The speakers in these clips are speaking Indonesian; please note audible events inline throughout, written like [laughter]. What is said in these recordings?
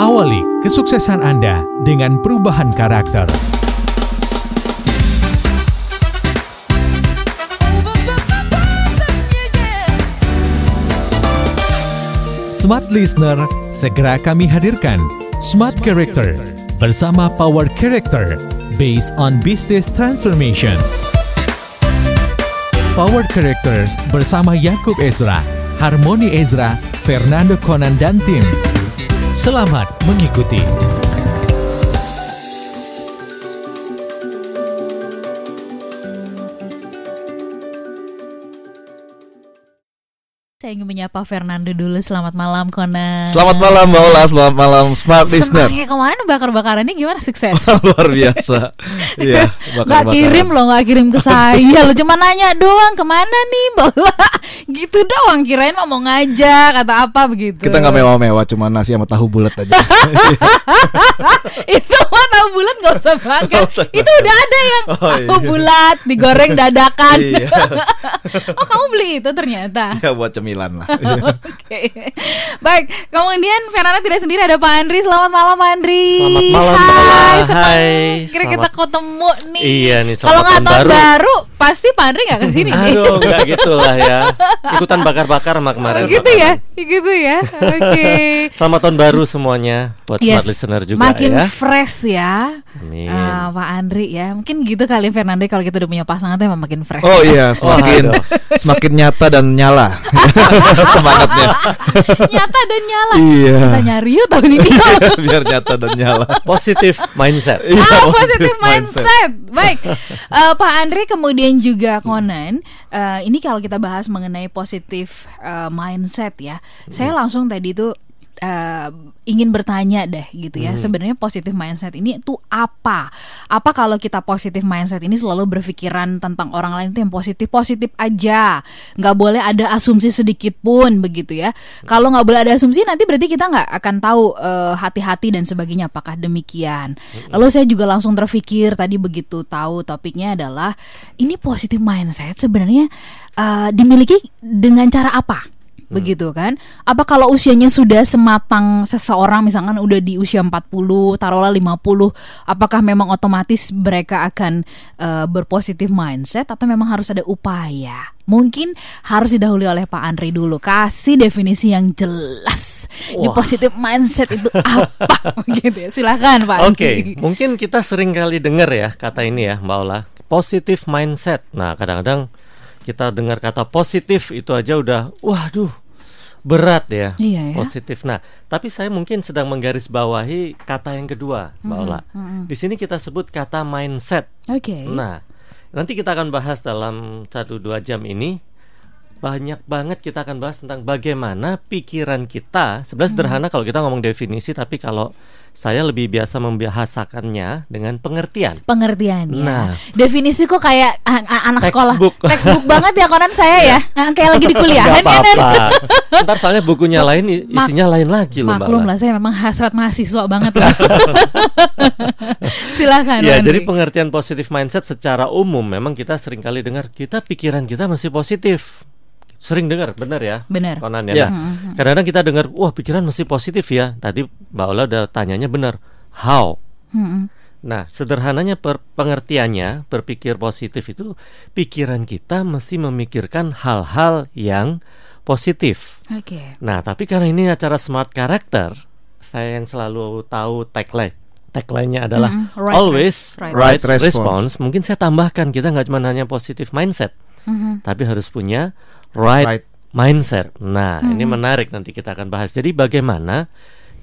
Awali kesuksesan Anda dengan perubahan karakter. Smart Listener, segera kami hadirkan Smart Character bersama Power Character based on Business Transformation. Power Character bersama Yakub Ezra, Harmoni Ezra, Fernando Conan dan tim. Selamat mengikuti. Saya ingin menyapa Fernando dulu. Selamat malam, Kona. Selamat malam Mbak Ola, selamat malam Smart Listener. Senangnya kemarin bakar-bakarannya gimana sukses? [laughs] Luar biasa. Iya, [laughs] Gak bakar-bakaran. kirim loh, gak kirim ke saya Lo cuma nanya doang ke mana nih Mbak Ola [laughs] Gitu doang, kirain mau ngajak atau apa begitu Kita nggak mewah-mewah, cuma nasi sama tahu bulat aja. Itu mah tahu bulat gak usah banget Nggak usah Itu udah ada yang Oh, tahu iya. bulat digoreng dadakan Iya. Oh kamu beli itu ternyata ya buat cemilan lah. [laughs] Oke, baik. Kemudian Fernanda tidak sendiri ada Pak Andri. Selamat malam Pak Andri. Selamat malam, Hai, Hai, Kira kita selamat- ketemu nih. Iya nih, Kalau selamat nggak tahun baru. baru. pasti Pak Andri nggak ke sini. Aduh, [laughs] enggak gitu lah ya. Ikutan bakar-bakar sama kemarin. gitu ya, gitu ya. Oke. [laughs] Selamat tahun baru semuanya buat smart listener juga makin ya. fresh ya, Amin. Ah, Pak Andri ya. Mungkin gitu kali Fernanda kalau kita udah punya pasangan tuh emang makin fresh. Oh iya, semakin semakin nyata dan nyala [laughs] semangatnya. Nyata dan nyala. Iya. Kita nyari yuk tahun [laughs] ini. [laughs] Biar nyata dan nyala. Positif mindset. Iya, ah, positive mindset. mindset. Baik, Eh, Pak Andre kemudian juga Conan. eh, ini kalau kita bahas mengenai positif eh, mindset ya, saya langsung tadi itu eh, ingin bertanya deh gitu ya. Sebenarnya positif mindset ini tuh apa? Apa kalau kita positif mindset ini selalu berpikiran tentang orang lain itu yang positif positif aja, nggak boleh ada asumsi sedikit pun begitu ya. Kalau nggak boleh ada asumsi nanti berarti kita nggak akan tahu eh, hati-hati dan sebagainya. Apakah demikian? Lalu saya juga langsung terpikir tadi begitu tahu topiknya adalah ini positif mindset sebenarnya eh, dimiliki dengan cara apa? Begitu kan? Apa kalau usianya sudah sematang seseorang misalkan udah di usia 40, taruhlah 50, apakah memang otomatis mereka akan eh, berpositif mindset atau memang harus ada upaya? Mungkin harus didahului oleh Pak Andri dulu. Kasih definisi yang jelas. Wah. positif mindset itu [laughs] apa? gitu ya. Silakan Pak Oke, Andri. mungkin kita sering kali dengar ya kata ini ya, Mbak Ola. Positif mindset. Nah, kadang-kadang kita dengar kata positif itu aja udah, waduh, berat ya. Iya ya. Positif. Nah, tapi saya mungkin sedang menggarisbawahi kata yang kedua, Mbak Ola. Di sini kita sebut kata mindset. Oke. Nah, nanti kita akan bahas dalam satu dua jam ini banyak banget kita akan bahas tentang bagaimana pikiran kita. Sebenarnya sederhana kalau kita ngomong definisi, tapi kalau saya lebih biasa membahasakannya dengan pengertian. pengertiannya. Nah. Definisi kok kayak anak sekolah. Textbook. Textbook banget ya konon saya ya. Nah, [laughs] kayak lagi di kuliah kan. [laughs] apa-apa. Ntar soalnya bukunya lain, i- Mak- isinya lain lagi loh, Maklum lah saya memang hasrat mahasiswa banget lah. [laughs] Silakan. Ya, Pak jadi Andri. pengertian positif mindset secara umum memang kita sering kali dengar kita pikiran kita mesti positif. Sering dengar, benar ya? Benar. Konan ya. Ya. Nah, kadang-kadang kita dengar, wah pikiran mesti positif ya. Tadi Mbak Ola udah tanyanya benar. How? Mm-mm. Nah, sederhananya per- pengertiannya berpikir positif itu pikiran kita mesti memikirkan hal-hal yang positif. Oke. Nah, tapi karena ini acara smart character, saya yang selalu tahu tagline. Tagline-nya adalah Mm-mm, right always right right, Right response. Mungkin saya tambahkan kita nggak cuma hanya positive mindset, Mhm. tapi harus punya right, Right. mindset. Nah, ini menarik nanti kita akan bahas. Jadi bagaimana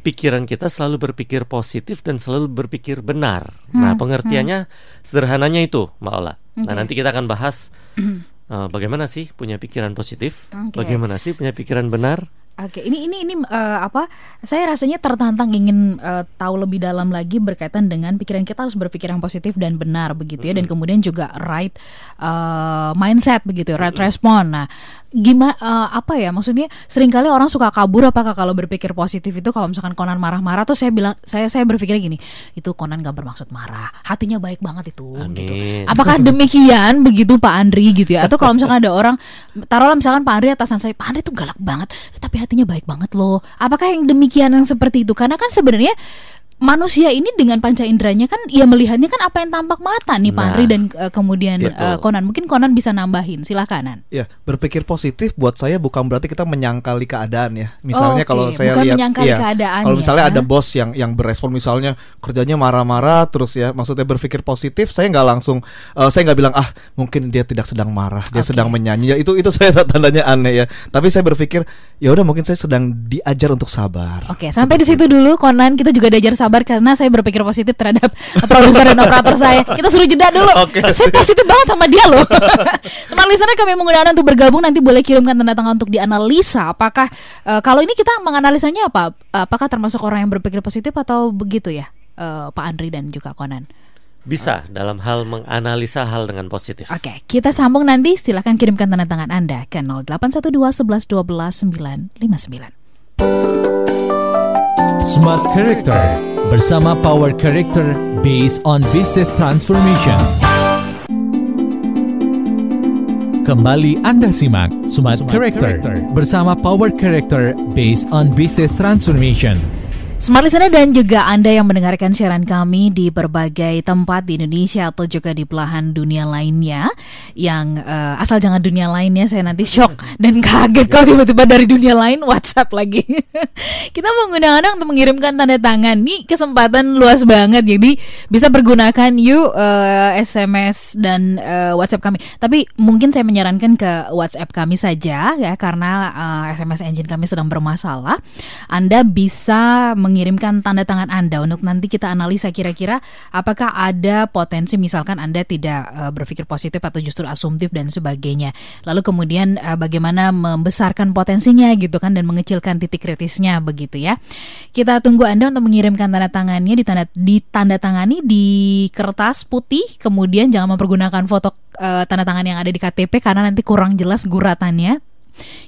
pikiran kita selalu berpikir positif dan selalu berpikir benar. Nah, pengertiannya sederhananya itu, Mbak Ola. Nah, Oke. nanti kita akan bahas eh, bagaimana sih punya pikiran positif, Oke. bagaimana sih punya pikiran benar. Oke, ini ini ini eh, apa? Saya rasanya tertantang ingin eh, tahu lebih dalam lagi berkaitan dengan pikiran kita harus berpikir yang positif dan benar begitu ya, dan kemudian juga right eh, mindset begitu, right respon. Nah, gimana apa ya maksudnya sering kali orang suka kabur apakah kalau berpikir positif itu kalau misalkan Conan marah-marah. Tuh saya bilang saya saya berpikir gini itu Conan gak bermaksud marah hatinya baik banget itu gitu. Apakah [laughs] demikian begitu Pak Andri gitu ya? Atau kalau misalkan ada orang taruhlah misalkan Pak Andri atasan saya Pak Andri tuh galak banget tapi hatinya baik banget loh. Apakah yang demikian yang seperti itu? Karena kan sebenarnya manusia ini dengan panca inderanya kan ya melihatnya kan apa yang tampak mata nih Pak Nah, Andri dan eh, kemudian betul. eh, Conan mungkin Conan bisa nambahin silakan Nan. Ya, berpikir positif buat saya bukan berarti kita menyangkali keadaan ya. Misalnya Oke, kalau saya bukan lihat iya, keadaan Kalau misalnya ya. ada bos yang yang berespon misalnya kerjanya marah-marah terus ya, maksudnya berpikir positif, saya nggak langsung eh, saya nggak bilang ah mungkin dia tidak sedang marah, dia Oke. sedang menyanyi. Ya itu itu [laughs] saya tandanya aneh ya. Tapi saya berpikir ya udah mungkin saya sedang diajar untuk sabar. Oke, sampai di situ dulu Conan kita juga diajar sabar karena saya berpikir positif terhadap produser dan operator saya. Kita suruh jeda dulu. Oke, saya positif banget sama dia loh. [laughs] Smart listener kami menggunakan untuk bergabung nanti boleh kirimkan tanda tangan untuk dianalisa apakah eh, kalau ini kita menganalisanya apa? Apakah termasuk orang yang berpikir positif atau begitu ya? eh, Pak Andri dan juga Conan. Bisa dalam hal menganalisa hal dengan positif. Oke, kita sambung nanti. Silahkan kirimkan tanda tangan Anda ke 0812 11 12 959. Smart Character bersama Power Character based on business transformation. Kembali Anda simak Smart, Character, bersama Power Character based on business transformation. Smart Listener dan juga Anda yang mendengarkan siaran kami di berbagai tempat di Indonesia atau juga di belahan dunia lainnya yang eh, asal jangan dunia lainnya saya nanti shock [laughs] dan kaget kalau tiba-tiba dari dunia lain WhatsApp lagi. [laughs] Kita menggunakan Anda untuk mengirimkan tanda tangan. Nih kesempatan luas banget jadi bisa pergunakan yuk eh, SMS dan eh, WhatsApp kami. Tapi mungkin saya menyarankan ke WhatsApp kami saja ya karena eh, SMS engine kami sedang bermasalah. Anda bisa mengirimkan tanda tangan Anda untuk nanti kita analisa kira-kira apakah ada potensi misalkan Anda tidak eh, berpikir positif atau justru asumtif dan sebagainya. Lalu kemudian eh, bagaimana membesarkan potensinya gitu kan dan mengecilkan titik kritisnya begitu ya. Kita tunggu Anda untuk mengirimkan tanda tangannya ditanda ditandatangani di kertas putih kemudian jangan mempergunakan foto eh, tanda tangan yang ada di KTP karena nanti kurang jelas guratannya.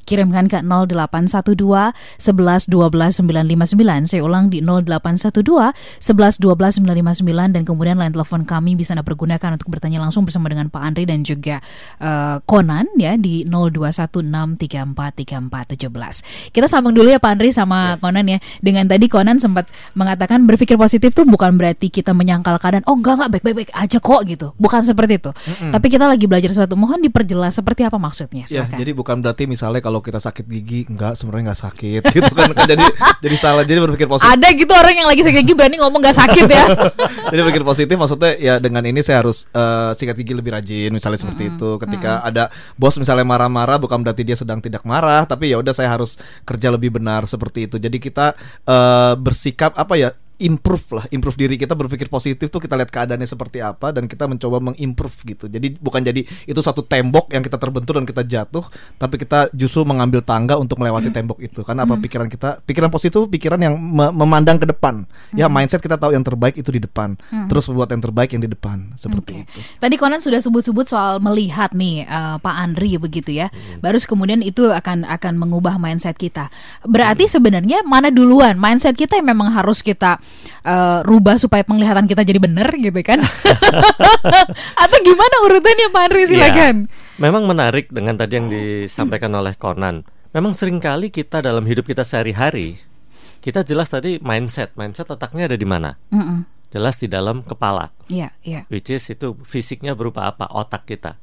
Kirimkan ke 0812 11 12 959. Saya ulang di 0812 11 12 959 dan kemudian line telepon kami bisa Anda pergunakan untuk bertanya langsung bersama dengan Pak Andri dan juga eh, Conan ya di 0216343417. Kita sambung dulu ya Pak Andri sama Conan ya. Dengan tadi Conan sempat mengatakan berpikir positif tuh bukan berarti kita menyangkal keadaan oh enggak enggak baik-baik aja kok gitu. Bukan seperti itu. Tapi kita lagi belajar sesuatu. Mohon diperjelas seperti apa maksudnya. Ya, jadi bukan berarti misalnya kalau kita sakit gigi enggak sebenarnya enggak sakit [laughs] gitu kan Kan jadi jadi salah jadi berpikir positif. Ada gitu orang yang lagi sakit gigi berani ngomong gak sakit ya. [laughs] Jadi berpikir positif maksudnya ya dengan ini saya harus eh, sikat gigi lebih rajin misalnya seperti itu. Ketika ada bos misalnya marah-marah bukan berarti dia sedang tidak marah tapi ya udah saya harus kerja lebih benar seperti itu. Jadi kita eh, bersikap apa ya improve lah, improve diri kita berpikir positif tuh kita lihat keadaannya seperti apa dan kita mencoba mengimprove gitu. Jadi bukan jadi itu satu tembok yang kita terbentur dan kita jatuh, tapi kita justru mengambil tangga untuk melewati tembok itu. Karena apa pikiran kita, pikiran positif pikiran yang me- memandang ke depan. Ya mindset kita tahu yang terbaik itu di depan. Terus membuat yang terbaik yang di depan seperti itu. Tadi Conan sudah sebut-sebut soal melihat nih eh, Pak Andri begitu ya. Baru kemudian itu akan akan mengubah mindset kita. Berarti sebenarnya mana duluan mindset kita yang memang harus kita eh, rubah supaya penglihatan kita jadi benar gitu kan? [laughs] Atau gimana urutannya Pak Andri silakan. Ya, memang menarik dengan tadi yang disampaikan oleh Conan. Memang sering kali kita dalam hidup kita sehari-hari kita jelas tadi mindset, mindset letaknya ada di mana? Mm-mm. Jelas di dalam kepala, Iya, iya. which is itu fisiknya berupa apa? Otak kita.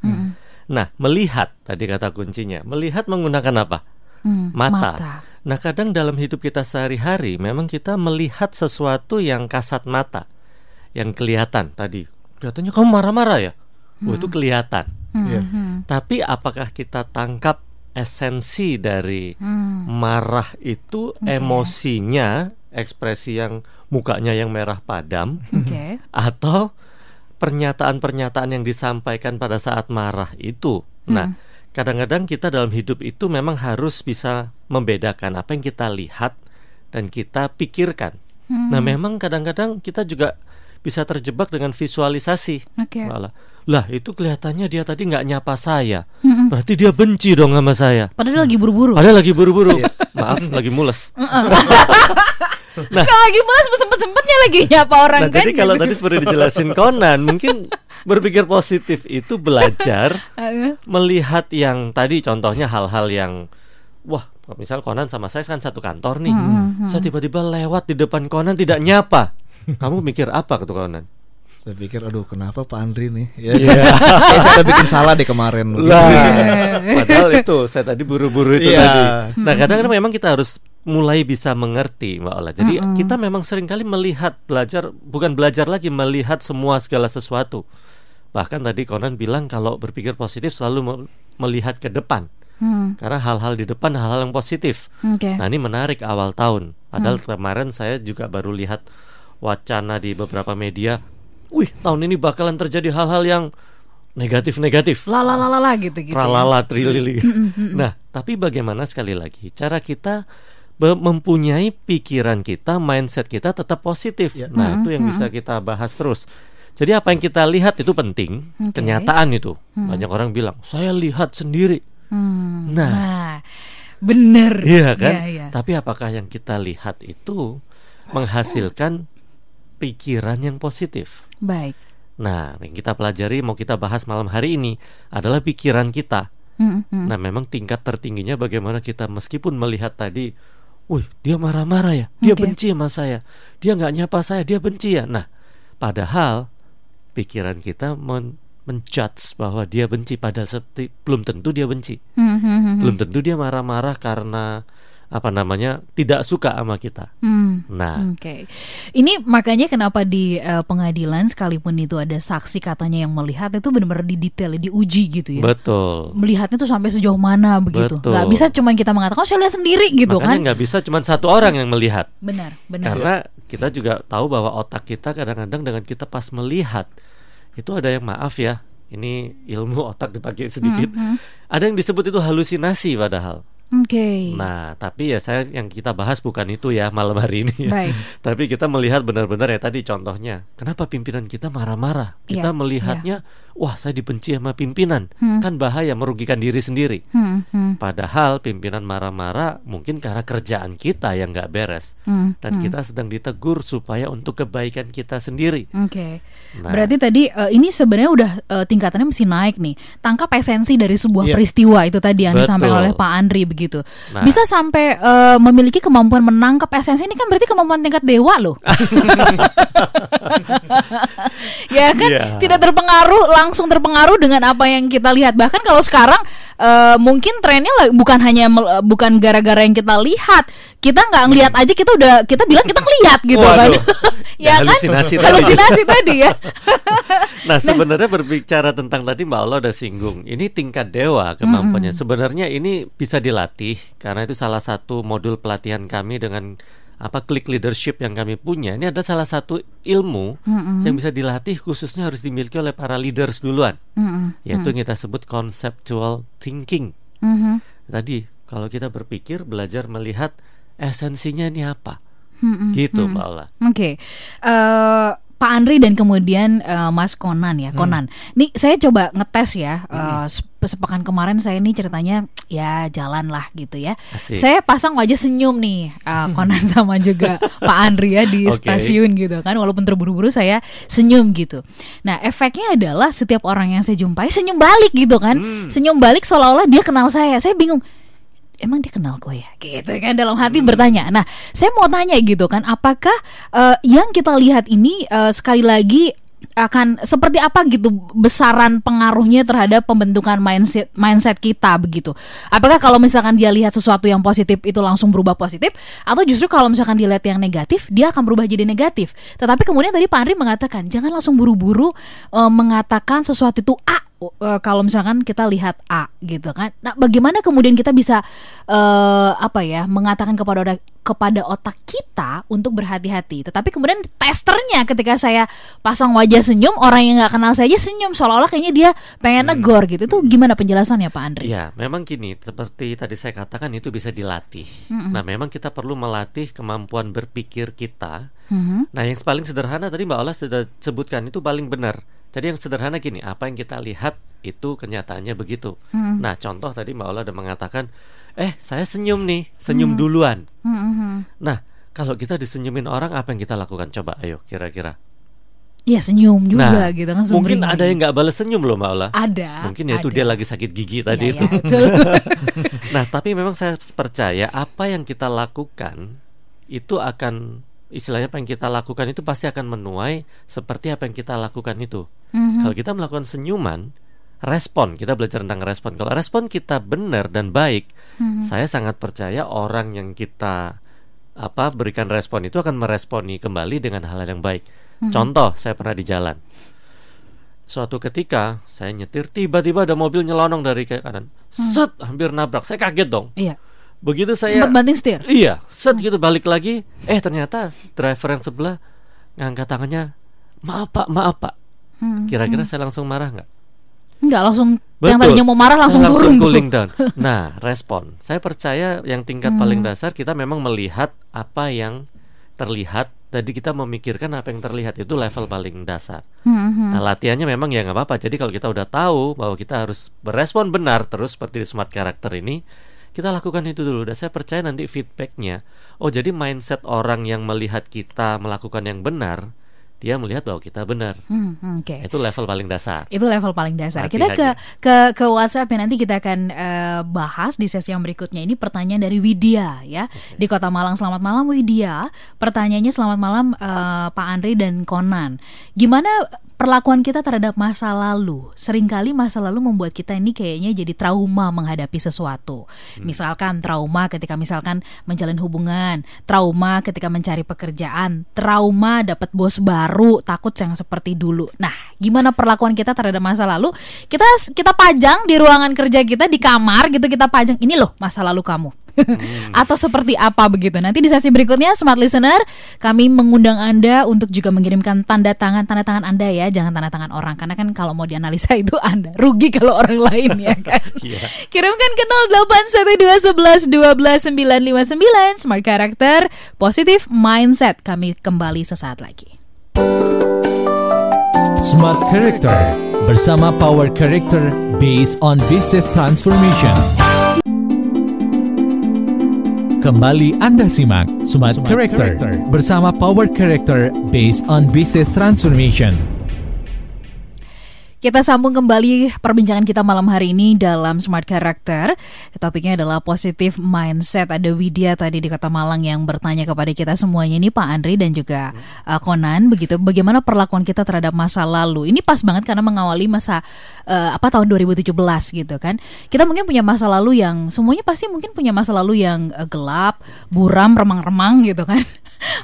Nah, melihat tadi kata kuncinya, melihat menggunakan apa? Hmm, mata. Nah, kadang dalam hidup kita sehari-hari memang kita melihat sesuatu yang kasat mata, yang kelihatan tadi. Kelihatannya kamu marah-marah ya? Oh, itu kelihatan. Hmm, Iya. hmm, Tapi apakah kita tangkap esensi dari hmm. marah itu emosinya, ekspresi yang mukanya yang merah padam Oke. [laughs] atau pernyataan-pernyataan yang disampaikan pada saat marah itu. Nah, kadang-kadang kita dalam hidup itu memang harus bisa membedakan apa yang kita lihat dan kita pikirkan. Nah, memang kadang-kadang kita juga bisa terjebak dengan visualisasi. Oke. Malah, lah itu kelihatannya dia tadi nggak nyapa saya, berarti dia benci dong sama saya. Padahal lagi buru-buru. Padahal lagi buru-buru, maaf [laughs] lagi mules. [laughs] Nah, kalau lagi mulas sempet-sempetnya lagi nyapa orang Nah kan. jadi kalau tadi seperti dijelasin Conan, mungkin berpikir positif itu belajar melihat yang tadi contohnya hal-hal yang wah misal Conan sama saya kan satu kantor nih. Saya tiba-tiba lewat di depan Conan tidak nyapa. Kamu mikir apa ketua Conan Saya pikir aduh kenapa Pak Andri nih? Ya. [laughs] Kayak saya bikin salah deh kemarin. Lah. Padahal itu saya tadi buru-buru itu Iya. tadi. Nah kadang-kadang memang kita harus mulai bisa mengerti Mbak Ola. Jadi kita memang sering kali melihat belajar bukan belajar lagi melihat semua segala sesuatu. Bahkan tadi Conan bilang kalau berpikir positif selalu me- melihat ke depan. Hmm, karena hal-hal di depan hal-hal yang positif. Oke. Nah ini menarik awal tahun. Padahal kemarin saya juga baru lihat wacana di beberapa media. Wih tahun ini bakalan terjadi hal-hal yang negatif-negatif. La la la la la gitu gitu. ya. Tralala trilili. Nah tapi bagaimana sekali lagi cara kita mempunyai pikiran kita, mindset kita tetap positif. Ya. Nah itu yang bisa kita bahas terus. Jadi apa yang kita lihat itu penting, Oke. kenyataan itu. Banyak orang bilang saya lihat sendiri. Hmm, Nah. Nah, bener. Iya kan? Iya, iya. Tapi apakah yang kita lihat itu menghasilkan pikiran yang positif? Baik. Nah, yang kita pelajari mau kita bahas malam hari ini adalah pikiran kita. Hmm, hmm. Nah, memang tingkat tertingginya bagaimana kita meskipun melihat tadi, wih dia marah-marah ya, dia Oke. benci sama saya, dia nggak nyapa saya, dia benci ya. Nah, padahal pikiran kita men menjudge bahwa dia benci padahal seperti belum tentu dia benci hmm, hmm, belum tentu dia marah-marah karena apa namanya tidak suka sama kita. hmm. Nah, Oke, ini makanya kenapa di eh, pengadilan sekalipun itu ada saksi katanya yang melihat itu benar-benar didetail, diuji gitu ya. betul. Melihatnya tuh sampai sejauh mana begitu. Betul. Nggak bisa cuman kita mengatakan, oh saya lihat sendiri gitu Makanya kan. nggak bisa cuma satu orang yang melihat. Benar, benar. Karena kita juga tahu bahwa otak kita kadang-kadang dengan kita pas melihat itu ada yang maaf ya. Ini ilmu otak dipakai sedikit. Hmm, Ada yang disebut itu halusinasi padahal. Oke. Nah, tapi ya saya yang kita bahas bukan itu ya malam hari ini ya. Baik. [laughs] Tapi kita melihat benar-benar ya tadi contohnya, kenapa pimpinan kita marah-marah? Kita Iya, melihatnya, wah saya dibenci sama pimpinan, Hmm. kan bahaya merugikan diri sendiri. Hmm, hmm, Padahal pimpinan marah-marah mungkin karena kerjaan kita yang nggak beres hmm, dan kita sedang ditegur supaya untuk kebaikan kita sendiri. Oke. Nah. Berarti tadi eh, ini sebenarnya udah eh, tingkatannya mesti naik nih. Tangkap esensi dari sebuah Iya. peristiwa itu tadi yang Betul. disampaikan oleh Pak Andri begitu. Nah. Bisa sampai eh, memiliki kemampuan menangkap esensi ini kan berarti kemampuan tingkat dewa loh. [laughs] [laughs] ya kan Iya. tidak terpengaruh langsung terpengaruh dengan apa yang kita lihat. Bahkan kalau sekarang eh, mungkin trennya bukan hanya eh, bukan gara-gara yang kita lihat. Kita nggak ngelihat aja kita udah kita bilang kita ngelihat gitu kan. Waduh. [laughs] ya kan? Halusinasi tadi. Halusinasi tadi ya. [laughs] Nah sebenarnya berbicara tentang tadi Mbak Allah udah singgung Ini tingkat dewa kemampuannya Sebenarnya ini bisa dilatih Karena itu salah satu modul pelatihan kami dengan apa klik leadership yang kami punya Ini ada salah satu ilmu Yang bisa dilatih khususnya harus dimiliki oleh para leaders duluan Mm-mm. Yaitu yang kita sebut conceptual thinking Mhm. Tadi kalau kita berpikir belajar melihat esensinya ini apa Mm-mm. Gitu Mbak Allah Oke, Eh, Pak Andri dan kemudian eh, Mas Konan ya, Konan. Nih saya coba ngetes ya. eh, sep- sepekan kemarin saya nih ceritanya ya jalan lah gitu ya. Asik. Saya pasang wajah senyum nih, eh, [laughs] Konan sama juga Pak Andri ya di Oke. stasiun gitu kan. Walaupun terburu-buru saya senyum gitu. Nah efeknya adalah setiap orang yang saya jumpai senyum balik gitu kan. Senyum balik seolah-olah dia kenal saya. Saya bingung emang dia kenal gue ya gitu kan dalam hati bertanya nah saya mau tanya gitu kan apakah eh, yang kita lihat ini eh, sekali lagi akan seperti apa gitu besaran pengaruhnya terhadap pembentukan mindset mindset kita begitu. Apakah kalau misalkan dia lihat sesuatu yang positif itu langsung berubah positif? Atau justru kalau misalkan dia lihat yang negatif dia akan berubah jadi negatif? Tetapi kemudian tadi Pak Andri mengatakan jangan langsung buru-buru eh, mengatakan sesuatu itu A eh, kalau misalkan kita lihat A gitu kan. Nah, bagaimana kemudian kita bisa eh apa ya mengatakan kepada otak, kepada otak kita untuk berhati-hati. Tetapi kemudian testernya ketika saya pasang wajah senyum, orang yang nggak kenal saya aja senyum seolah-olah kayaknya dia pengen negor gitu. Itu gimana penjelasannya Pak Andri? Iya, memang gini, seperti tadi saya katakan itu bisa dilatih. Nah, memang kita perlu melatih kemampuan berpikir kita. Mhm. Nah, yang paling sederhana tadi Mbak Ola sudah sebutkan itu paling benar. Jadi yang sederhana gini, apa yang kita lihat itu kenyataannya begitu. Hmm. Nah, contoh tadi Mbak Ola udah mengatakan, eh saya senyum nih, senyum duluan. Hmm, hmm, hmm. Nah, kalau kita disenyumin orang, apa yang kita lakukan? Coba, ayo kira-kira. Ya senyum juga nah, gitu kan mungkin ada yang nggak balas senyum loh Mbak Ola. ada Mungkin ya itu dia lagi sakit gigi Iya, tadi iya, itu. betul. [laughs] [laughs] Nah, tapi memang saya percaya apa yang kita lakukan itu akan istilahnya apa yang kita lakukan itu pasti akan menuai seperti apa yang kita lakukan itu. Mhm. Kalau kita melakukan senyuman, respon kita belajar tentang respon. Kalau respon kita benar dan baik, Mhm. saya sangat percaya orang yang kita apa berikan respon itu akan meresponi kembali dengan hal yang baik. Mhm. Contoh, saya pernah di jalan. Suatu ketika saya nyetir tiba-tiba ada mobil nyelonong dari ke kanan. Set, hampir nabrak. Saya kaget dong. Iya. Begitu saya Sempat banting setir. Iya, set gitu balik lagi. Eh ternyata driver yang sebelah ngangkat tangannya, maaf pak, maaf pak. Hmm. Kira-kira saya langsung marah nggak? Enggak langsung yang Betul. tadinya mau marah langsung Saya turun cooling down. [laughs] Nah, respon. Saya percaya yang tingkat Hmm. paling dasar kita memang melihat apa yang terlihat. Tadi kita memikirkan apa yang terlihat itu level paling dasar. Hmm, hmm. Nah, latihannya memang ya nggak apa-apa. Jadi kalau kita udah tahu bahwa kita harus berespon benar terus seperti di smart character ini, kita lakukan itu dulu. Dan saya percaya nanti feedbacknya, oh jadi mindset orang yang melihat kita melakukan yang benar, dia melihat bahwa kita benar. Hmm, hmm, Oke. Itu level paling dasar. Itu level paling dasar. Latihan Kita ke ke ke WhatsApp ya nanti kita akan eh, bahas di sesi yang berikutnya. Ini pertanyaan dari Widya ya di Kota Malang. Selamat malam Widya. Pertanyaannya selamat malam eh, Pak Andri dan Konan. Gimana perlakuan kita terhadap masa lalu? Seringkali masa lalu membuat kita ini kayaknya jadi trauma menghadapi sesuatu. Misalkan trauma ketika misalkan menjalin hubungan, trauma ketika mencari pekerjaan, trauma dapat bos baru, takut yang seperti dulu. Nah, gimana perlakuan kita terhadap masa lalu? Kita kita pajang di ruangan kerja kita di kamar gitu kita pajang ini loh masa lalu kamu. [laughs] Atau seperti apa begitu. Nanti di sesi berikutnya Smart Listener kami mengundang Anda untuk juga mengirimkan tanda tangan tanda tangan Anda ya, jangan tanda tangan orang karena kan kalau mau dianalisa [laughs] itu Anda rugi kalau orang lain ya kan. [laughs] Iya. Kirimkan ke 0812 11 12 959 Smart Character Positive Mindset. Kami kembali sesaat lagi. Smart Character bersama Power Character based on business transformation. Kembali Anda simak Smart, Character, bersama Power Character based on business transformation. Kita sambung kembali perbincangan kita malam hari ini dalam Smart Character. Topiknya adalah positive mindset. Ada Widya tadi di Kota Malang yang bertanya kepada kita semuanya ini Pak Andri dan juga uh, Konan begitu. Bagaimana perlakuan kita terhadap masa lalu? Ini pas banget karena mengawali masa uh, apa tahun 2017 gitu kan. Kita mungkin punya masa lalu yang semuanya pasti mungkin punya masa lalu yang uh, gelap, buram, remang-remang gitu kan.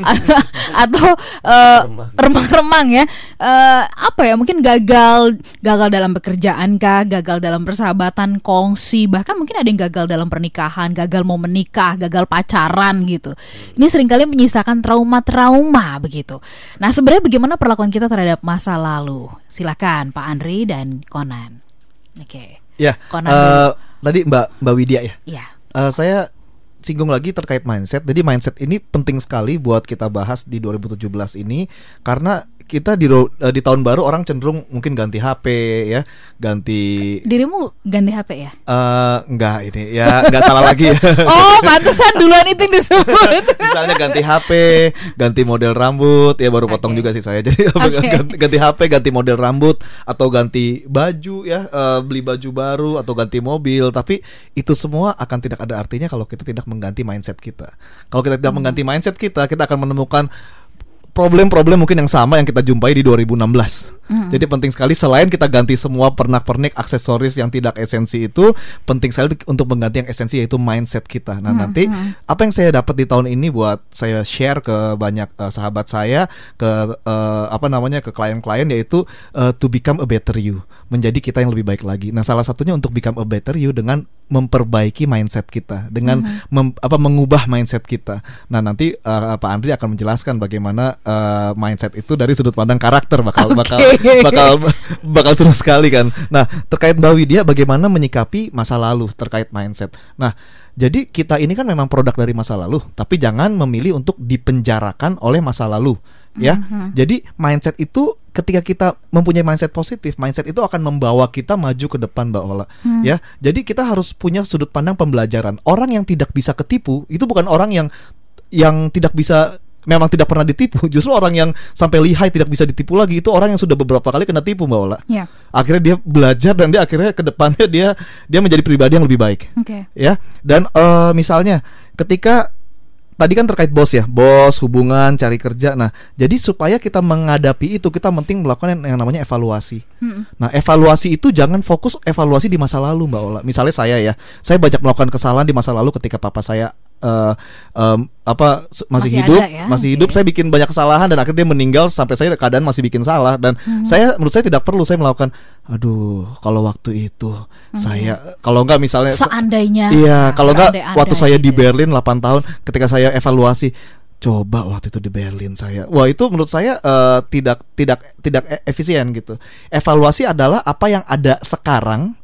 [laughs] atau uh, remang-remang. ya. Eh, apa ya mungkin gagal gagal dalam pekerjaan kah gagal dalam persahabatan kongsi bahkan mungkin ada yang gagal dalam pernikahan gagal mau menikah gagal pacaran gitu. Ini sering kali menyisakan trauma-trauma begitu. Nah sebenarnya bagaimana perlakuan kita terhadap masa lalu? Silakan Pak Andri dan Konan oke. Ya, Konan eh, dulu. tadi Mbak Mbak Widya ya. ya Eh, saya singgung lagi terkait mindset. Jadi mindset ini penting sekali buat kita bahas di 2017 ini karena kita di eh, di tahun baru orang cenderung mungkin ganti HP ya, ganti dirimu ganti HP ya eh enggak ini ya enggak salah lagi [laughs] oh pantesan duluan itu yang disebut [laughs] Misalnya ganti HP, ganti model rambut, ya baru potong Oke. juga sih saya. Jadi [laughs] Oke. ganti, ganti HP, ganti model rambut atau ganti baju ya, eh, beli baju baru atau ganti mobil. Tapi itu semua akan tidak ada artinya kalau kita tidak mengganti mindset kita. Kalau kita tidak mengganti mindset kita, kita akan menemukan problem-problem mungkin yang sama yang kita jumpai di 2016. Jadi penting sekali selain kita ganti semua pernak-pernik aksesoris yang tidak esensi itu, penting sekali untuk mengganti yang esensi yaitu mindset kita. Nah, nanti apa yang saya dapat di tahun ini buat saya share ke banyak eh, sahabat saya, ke eh, apa namanya ke klien-klien yaitu eh, to become a better you, menjadi kita yang lebih baik lagi. Nah, salah satunya untuk become a better you dengan memperbaiki mindset kita, dengan mem- apa mengubah mindset kita. Nah, nanti eh, Pak Andri akan menjelaskan bagaimana eh, mindset itu dari sudut pandang karakter bakal bakal bakal bakal seru sekali kan. Nah, terkait Mbak Widya bagaimana menyikapi masa lalu terkait mindset. Nah, jadi kita ini kan memang produk dari masa lalu, tapi jangan memilih untuk dipenjarakan oleh masa lalu, ya. Jadi mindset itu ketika kita mempunyai mindset positif, mindset itu akan membawa kita maju ke depan, Mbak Ola. Ya, jadi kita harus punya sudut pandang pembelajaran. Orang yang tidak bisa ketipu itu bukan orang yang yang tidak bisa memang tidak pernah ditipu. [laughs] Justru orang yang sampai lihai tidak bisa ditipu lagi itu orang yang sudah beberapa kali kena tipu, Mbak Ola. Ya. Akhirnya dia belajar dan dia akhirnya ke depannya dia dia menjadi pribadi yang lebih baik Oke. ya dan eh, misalnya ketika tadi kan terkait bos ya bos hubungan cari kerja. Nah jadi supaya kita menghadapi itu kita penting melakukan yang, yang namanya evaluasi. Mm-mm. nah evaluasi itu jangan fokus evaluasi di masa lalu mbak Ola. Misalnya saya ya saya banyak melakukan kesalahan di masa lalu ketika papa saya eh, em, apa masih, Masih hidup ya? masih Oke. hidup saya bikin banyak kesalahan dan akhirnya dia meninggal sampai saya keadaan masih bikin salah dan Hmm. saya menurut saya tidak perlu saya melakukan aduh kalau waktu itu saya kalau enggak misalnya Seandainya. Iya, kalau enggak berandai-andai waktu saya di gitu ya. Berlin 8 tahun ketika saya evaluasi coba waktu itu di Berlin saya. Wah, itu menurut saya eh, tidak tidak tidak e- efisien gitu. Evaluasi adalah apa yang ada sekarang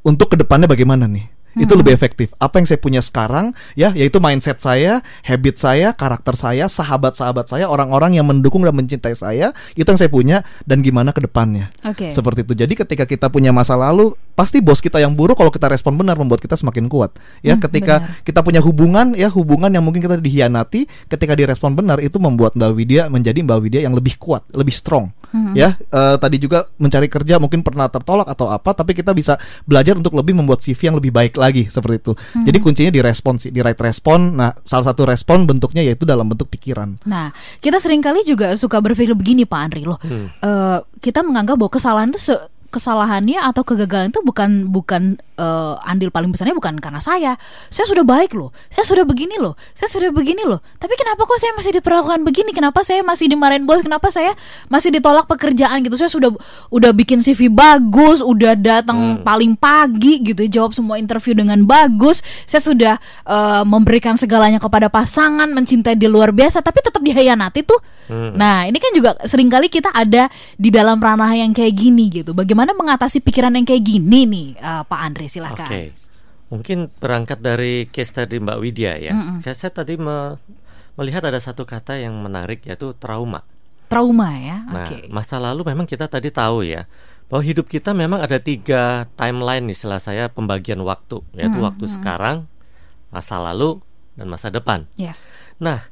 untuk ke depannya bagaimana nih. Itu Hmm. lebih efektif. Apa yang saya punya sekarang ya yaitu mindset saya, habit saya, karakter saya, sahabat-sahabat saya, orang-orang yang mendukung dan mencintai saya, itu yang saya punya dan gimana ke depannya. Oke. Seperti itu. Jadi ketika kita punya masa lalu, pasti bos kita yang buruk kalau kita respon benar membuat kita semakin kuat. Ya, Hmm, ketika benar. kita punya hubungan, ya hubungan yang mungkin kita dihianati, ketika direspon benar itu membuat Mbak Widya menjadi Mbak Widya yang lebih kuat, lebih strong. Hmm. Ya, eh, tadi juga mencari kerja mungkin pernah tertolak atau apa, tapi kita bisa belajar untuk lebih membuat CV yang lebih baik lagi seperti itu. Hmm. Jadi kuncinya di respon sih, di right respon. Nah, salah satu respon bentuknya yaitu dalam bentuk pikiran. Nah, kita sering kali juga suka berpikir begini Pak Andri loh. eh, kita menganggap bahwa kesalahan itu se- kesalahannya atau kegagalan itu bukan bukan eh, andil paling besarnya bukan karena saya. Saya sudah baik loh. Saya sudah begini loh. Saya sudah begini loh. Tapi kenapa kok saya masih diperlakukan begini? Kenapa saya masih dimarahin bos? Kenapa saya masih ditolak pekerjaan gitu? Saya sudah udah bikin CV bagus, udah datang paling pagi gitu, jawab semua interview dengan bagus. Saya sudah eh, memberikan segalanya kepada pasangan, mencintai di luar biasa, tapi tetap dihianati tuh. Nah, ini kan juga sering kali kita ada di dalam ranah yang kayak gini gitu. Bagaimana mengatasi pikiran yang kayak gini nih, eh, Pak Andre silahkan. Oke, mungkin berangkat dari case tadi Mbak Widya ya. Saya, saya tadi me- melihat ada satu kata yang menarik yaitu trauma. Trauma ya, Nah, oke. masa lalu memang kita tadi tahu ya bahwa hidup kita memang ada tiga timeline istilah saya pembagian waktu, yaitu waktu sekarang, masa lalu, dan masa depan. Yes. Nah,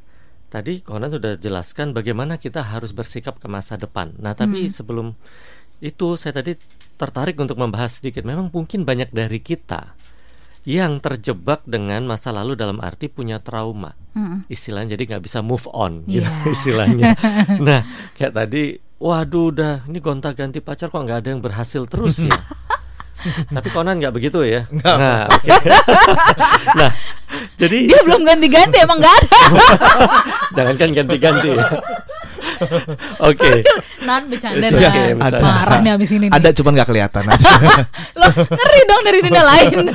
tadi Conan sudah jelaskan bagaimana kita harus bersikap ke masa depan. Nah, tapi sebelum itu saya tadi tertarik untuk membahas sedikit. Memang mungkin banyak dari kita yang terjebak dengan masa lalu dalam arti punya trauma. Mm-mm. Istilahnya jadi nggak bisa move on gitu Iya. [laughs] istilahnya. nah, kayak tadi, waduh udah ini gonta-ganti pacar kok nggak ada yang berhasil terus ya. [laughs] Tapi Conan nggak begitu ya. Nah, oke. [laughs] nah, jadi Dia belum ganti-ganti emang nggak ada. Jangankan ganti-ganti ya. Oke. Nan bercanda Nan. okay, Ada. Marah nih abis ini. nih. Ada cuman nggak kelihatan aja. [laughs] Loh, ngeri dong dari dunia lain. [laughs]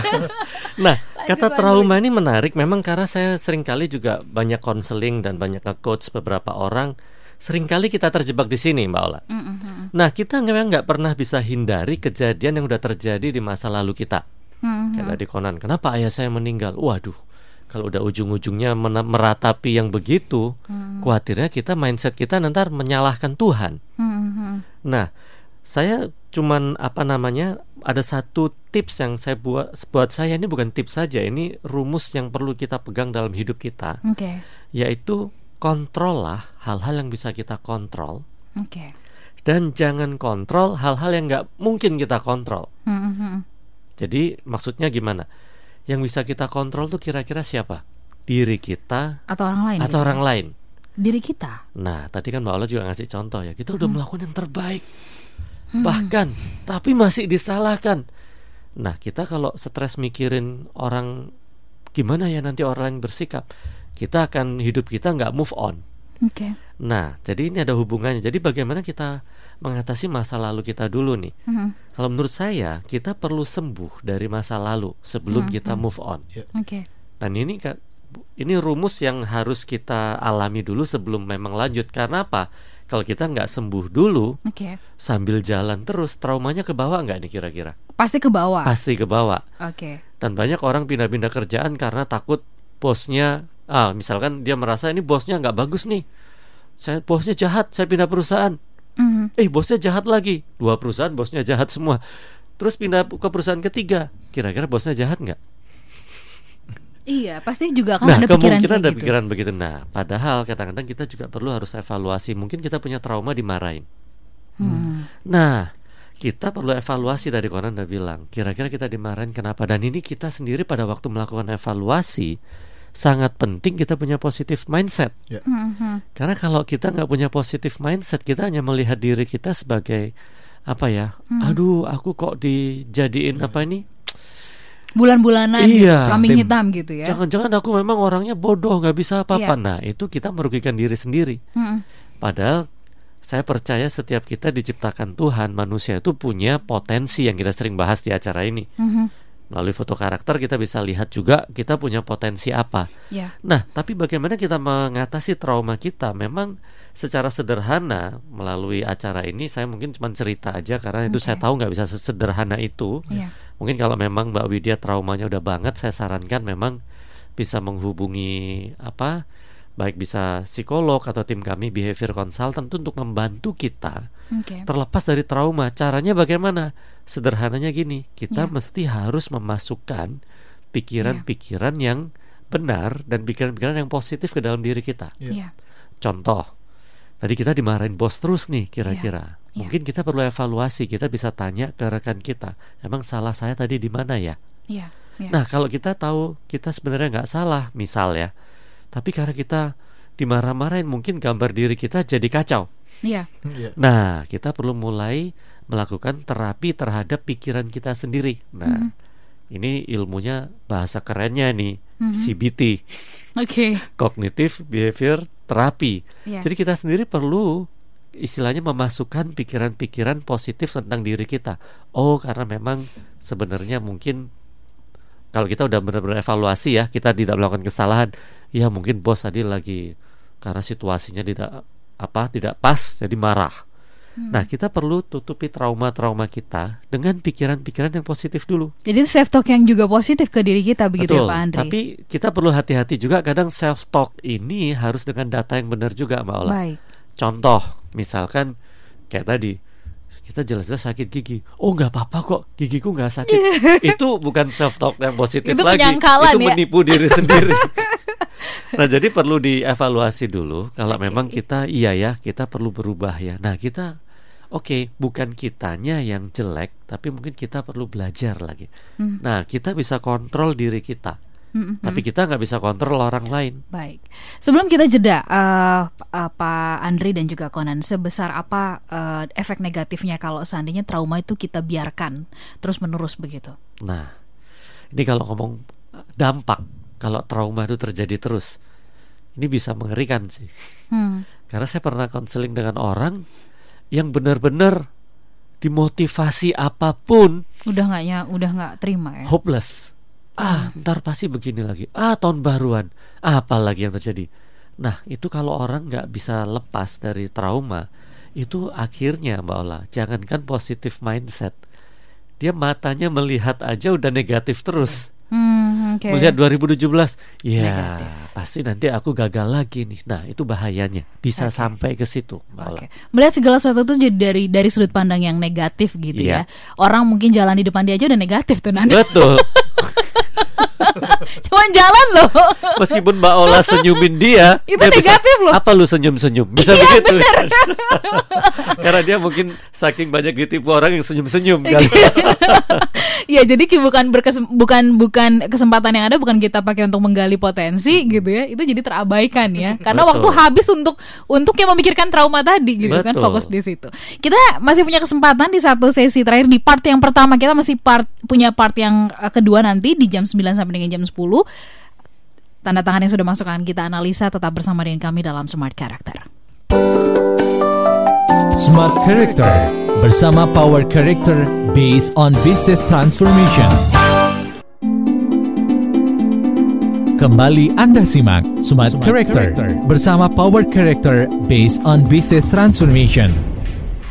Nah, kata trauma ini menarik memang karena saya sering kali juga banyak konseling dan banyak nge-coach beberapa orang. Seringkali kita terjebak di sini, Mbak Ola. Mm-mm. Nah, kita memang nggak pernah bisa hindari kejadian yang udah terjadi di masa lalu kita. Mm-mm. Kayak tadi Conan, kenapa ayah saya meninggal? Waduh, kalau udah ujung-ujungnya meratapi yang begitu, khawatirnya kita mindset kita nanti menyalahkan Tuhan. Mm-mm. Nah, saya cuman apa namanya ada satu tips yang saya buat buat saya ini bukan tips saja, ini rumus yang perlu kita pegang dalam hidup kita, Oke. yaitu kontrol lah hal-hal yang bisa kita kontrol Oke. dan jangan kontrol hal-hal yang nggak mungkin kita kontrol. Mm-mm. Jadi maksudnya gimana? Yang bisa kita kontrol tuh kira-kira siapa? Diri kita Atau orang lain. atau gitu. orang lain. Diri kita. Nah, tadi kan Mbak Ola juga ngasih contoh ya. Kita udah melakukan yang terbaik. Bahkan tapi masih disalahkan. Nah, kita kalau stres mikirin orang gimana ya nanti orang lain bersikap, kita akan hidup kita nggak move on. Oke. Nah, jadi ini ada hubungannya. Jadi bagaimana kita mengatasi masa lalu kita dulu nih? Mm-mm. Kalau menurut saya, kita perlu sembuh dari masa lalu sebelum kita move on. Oke. Dan ini kan ini rumus yang harus kita alami dulu sebelum memang lanjut. Karena apa? Kalau kita nggak sembuh dulu Oke. sambil jalan terus, traumanya ke bawah nggak nih kira-kira? Pasti ke bawah. Pasti ke bawah. Oke. Dan banyak orang pindah-pindah kerjaan karena takut bosnya, ah misalkan dia merasa ini bosnya nggak bagus nih, saya bosnya jahat, saya pindah perusahaan. Mhm. Eh bosnya jahat lagi. Dua perusahaan bosnya jahat semua. Terus pindah ke perusahaan ketiga. Kira-kira bosnya jahat nggak? Iya, pasti juga kan nah, ada pikiran kemungkinan ada gitu. pikiran begitu. Nah, padahal kadang-kadang kita juga perlu harus evaluasi. Mungkin kita punya trauma dimarahin. Hmm. Nah, kita perlu evaluasi tadi Conan udah bilang. Kira-kira kita dimarahin kenapa? Dan ini kita sendiri pada waktu melakukan evaluasi sangat penting kita punya positif mindset. Mhm. Karena kalau kita nggak punya positif mindset, kita hanya melihat diri kita sebagai apa ya? Hmm. Aduh, aku kok dijadiin apa ini? Bulan-bulanan gitu, Iya, kambing tim. hitam gitu ya. Jangan-jangan aku memang orangnya bodoh, nggak bisa apa-apa. Iya. Nah, itu kita merugikan diri sendiri. Mhm. Padahal saya percaya setiap kita diciptakan Tuhan, manusia itu punya potensi yang kita sering bahas di acara ini. Mhm. Melalui foto karakter kita bisa lihat juga kita punya potensi apa. Ya. Nah, tapi bagaimana kita mengatasi trauma kita? Memang secara sederhana melalui acara ini saya mungkin cuma cerita aja karena itu Oke. saya tahu nggak bisa sesederhana itu. Iya. Mungkin kalau memang Mbak Widya traumanya udah banget, saya sarankan memang bisa menghubungi apa baik bisa psikolog atau tim kami behavior consultant untuk membantu kita Oke. terlepas dari trauma. Caranya bagaimana? Sederhananya gini, kita Ya. mesti harus memasukkan pikiran-pikiran yang benar dan pikiran-pikiran yang positif ke dalam diri kita. Iya. Contoh, tadi kita dimarahin bos terus nih kira-kira. Ya. Mungkin kita perlu evaluasi, kita bisa tanya ke rekan kita, emang salah saya tadi di mana ya? Iya. Iya. Nah, kalau kita tahu kita sebenarnya nggak salah, misal ya, tapi karena kita dimarah-marahin, mungkin gambar diri kita jadi kacau. Iya. Iya. Nah, kita perlu mulai melakukan terapi terhadap pikiran kita sendiri. Nah, ini ilmunya bahasa kerennya nih, Mhm. CBT, Oke. Cognitive Behavior Therapy. Iya. Jadi kita sendiri perlu istilahnya memasukkan pikiran-pikiran positif tentang diri kita. Oh, karena memang sebenarnya mungkin kalau kita udah benar-benar evaluasi ya, kita tidak melakukan kesalahan. Ya mungkin bos tadi lagi karena situasinya tidak apa tidak pas jadi marah. Hmm. Nah, kita perlu tutupi trauma-trauma kita dengan pikiran-pikiran yang positif dulu. Jadi self talk yang juga positif ke diri kita begitu Betul. ya Pak Andri. Tapi kita perlu hati-hati juga kadang self talk ini harus dengan data yang benar juga, Mbak Ola. Baik. Contoh, misalkan kayak tadi kita jelas-jelas sakit gigi. Oh nggak apa-apa kok, gigiku nggak sakit. [laughs] itu bukan self talk yang positif Itu lagi. itu ya. menipu diri [laughs] sendiri. nah jadi perlu dievaluasi dulu. Kalau Oke. memang kita iya ya, kita perlu berubah ya. Nah kita Oke, bukan kitanya yang jelek, tapi mungkin kita perlu belajar lagi. Hmm. Nah, kita bisa kontrol diri kita, Mm-mm. tapi kita nggak bisa kontrol orang lain. Baik. Sebelum kita jeda, eh, eh, Pak Andri dan juga Conan, sebesar apa eh, efek negatifnya kalau seandainya trauma itu kita biarkan terus menerus begitu? Nah, ini kalau ngomong dampak, kalau trauma itu terjadi terus, ini bisa mengerikan sih. Hmm. Karena saya pernah konseling dengan orang yang benar-benar dimotivasi apa pun Udah nggak ya, udah nggak terima ya? hopeless. Ah, ntar pasti begini lagi. Ah, tahun baruan. Apa lagi yang terjadi? Nah, itu kalau orang nggak bisa lepas dari trauma, itu akhirnya Mbak Ola, jangankan positif mindset, dia matanya melihat aja udah negatif terus. Hmm, oke. Melihat 2017, ya Negatif. pasti nanti aku gagal lagi nih. Nah, itu bahayanya. Bisa Oke. sampai ke situ, Ola. Oke. Melihat segala sesuatu itu jadi dari dari sudut pandang yang negatif gitu Iya. ya. Orang mungkin jalan di depan dia aja udah negatif tuh Nan. Betul. [laughs] [laughs] Cuman jalan loh. [laughs] Meskipun Mbak Ola [laughs] senyumin dia, Itu dia bisa, negatif loh. Apa lu senyum-senyum? Bisa Iya, begitu. Karena dia mungkin saking banyak ditipu orang yang senyum-senyum kan. Iya, jadi bukan berkesem bukan bukan kesempatan yang ada bukan kita pakai untuk menggali potensi gitu ya. Itu jadi terabaikan ya. Karena Betul. waktu habis untuk untuk yang memikirkan trauma tadi gitu kan Betul. fokus di situ. Kita masih punya kesempatan di satu sesi terakhir di part yang pertama kita masih part punya part yang eh, kedua nanti di jam 9 sampai dengan jam 10. Tanda tangan yang sudah masuk akan kita analisa tetap bersama dengan kami dalam Smart Character. Smart Character bersama Power Character based on business transformation. Kembali Anda simak Smart, Character, bersama Power Character based on business transformation.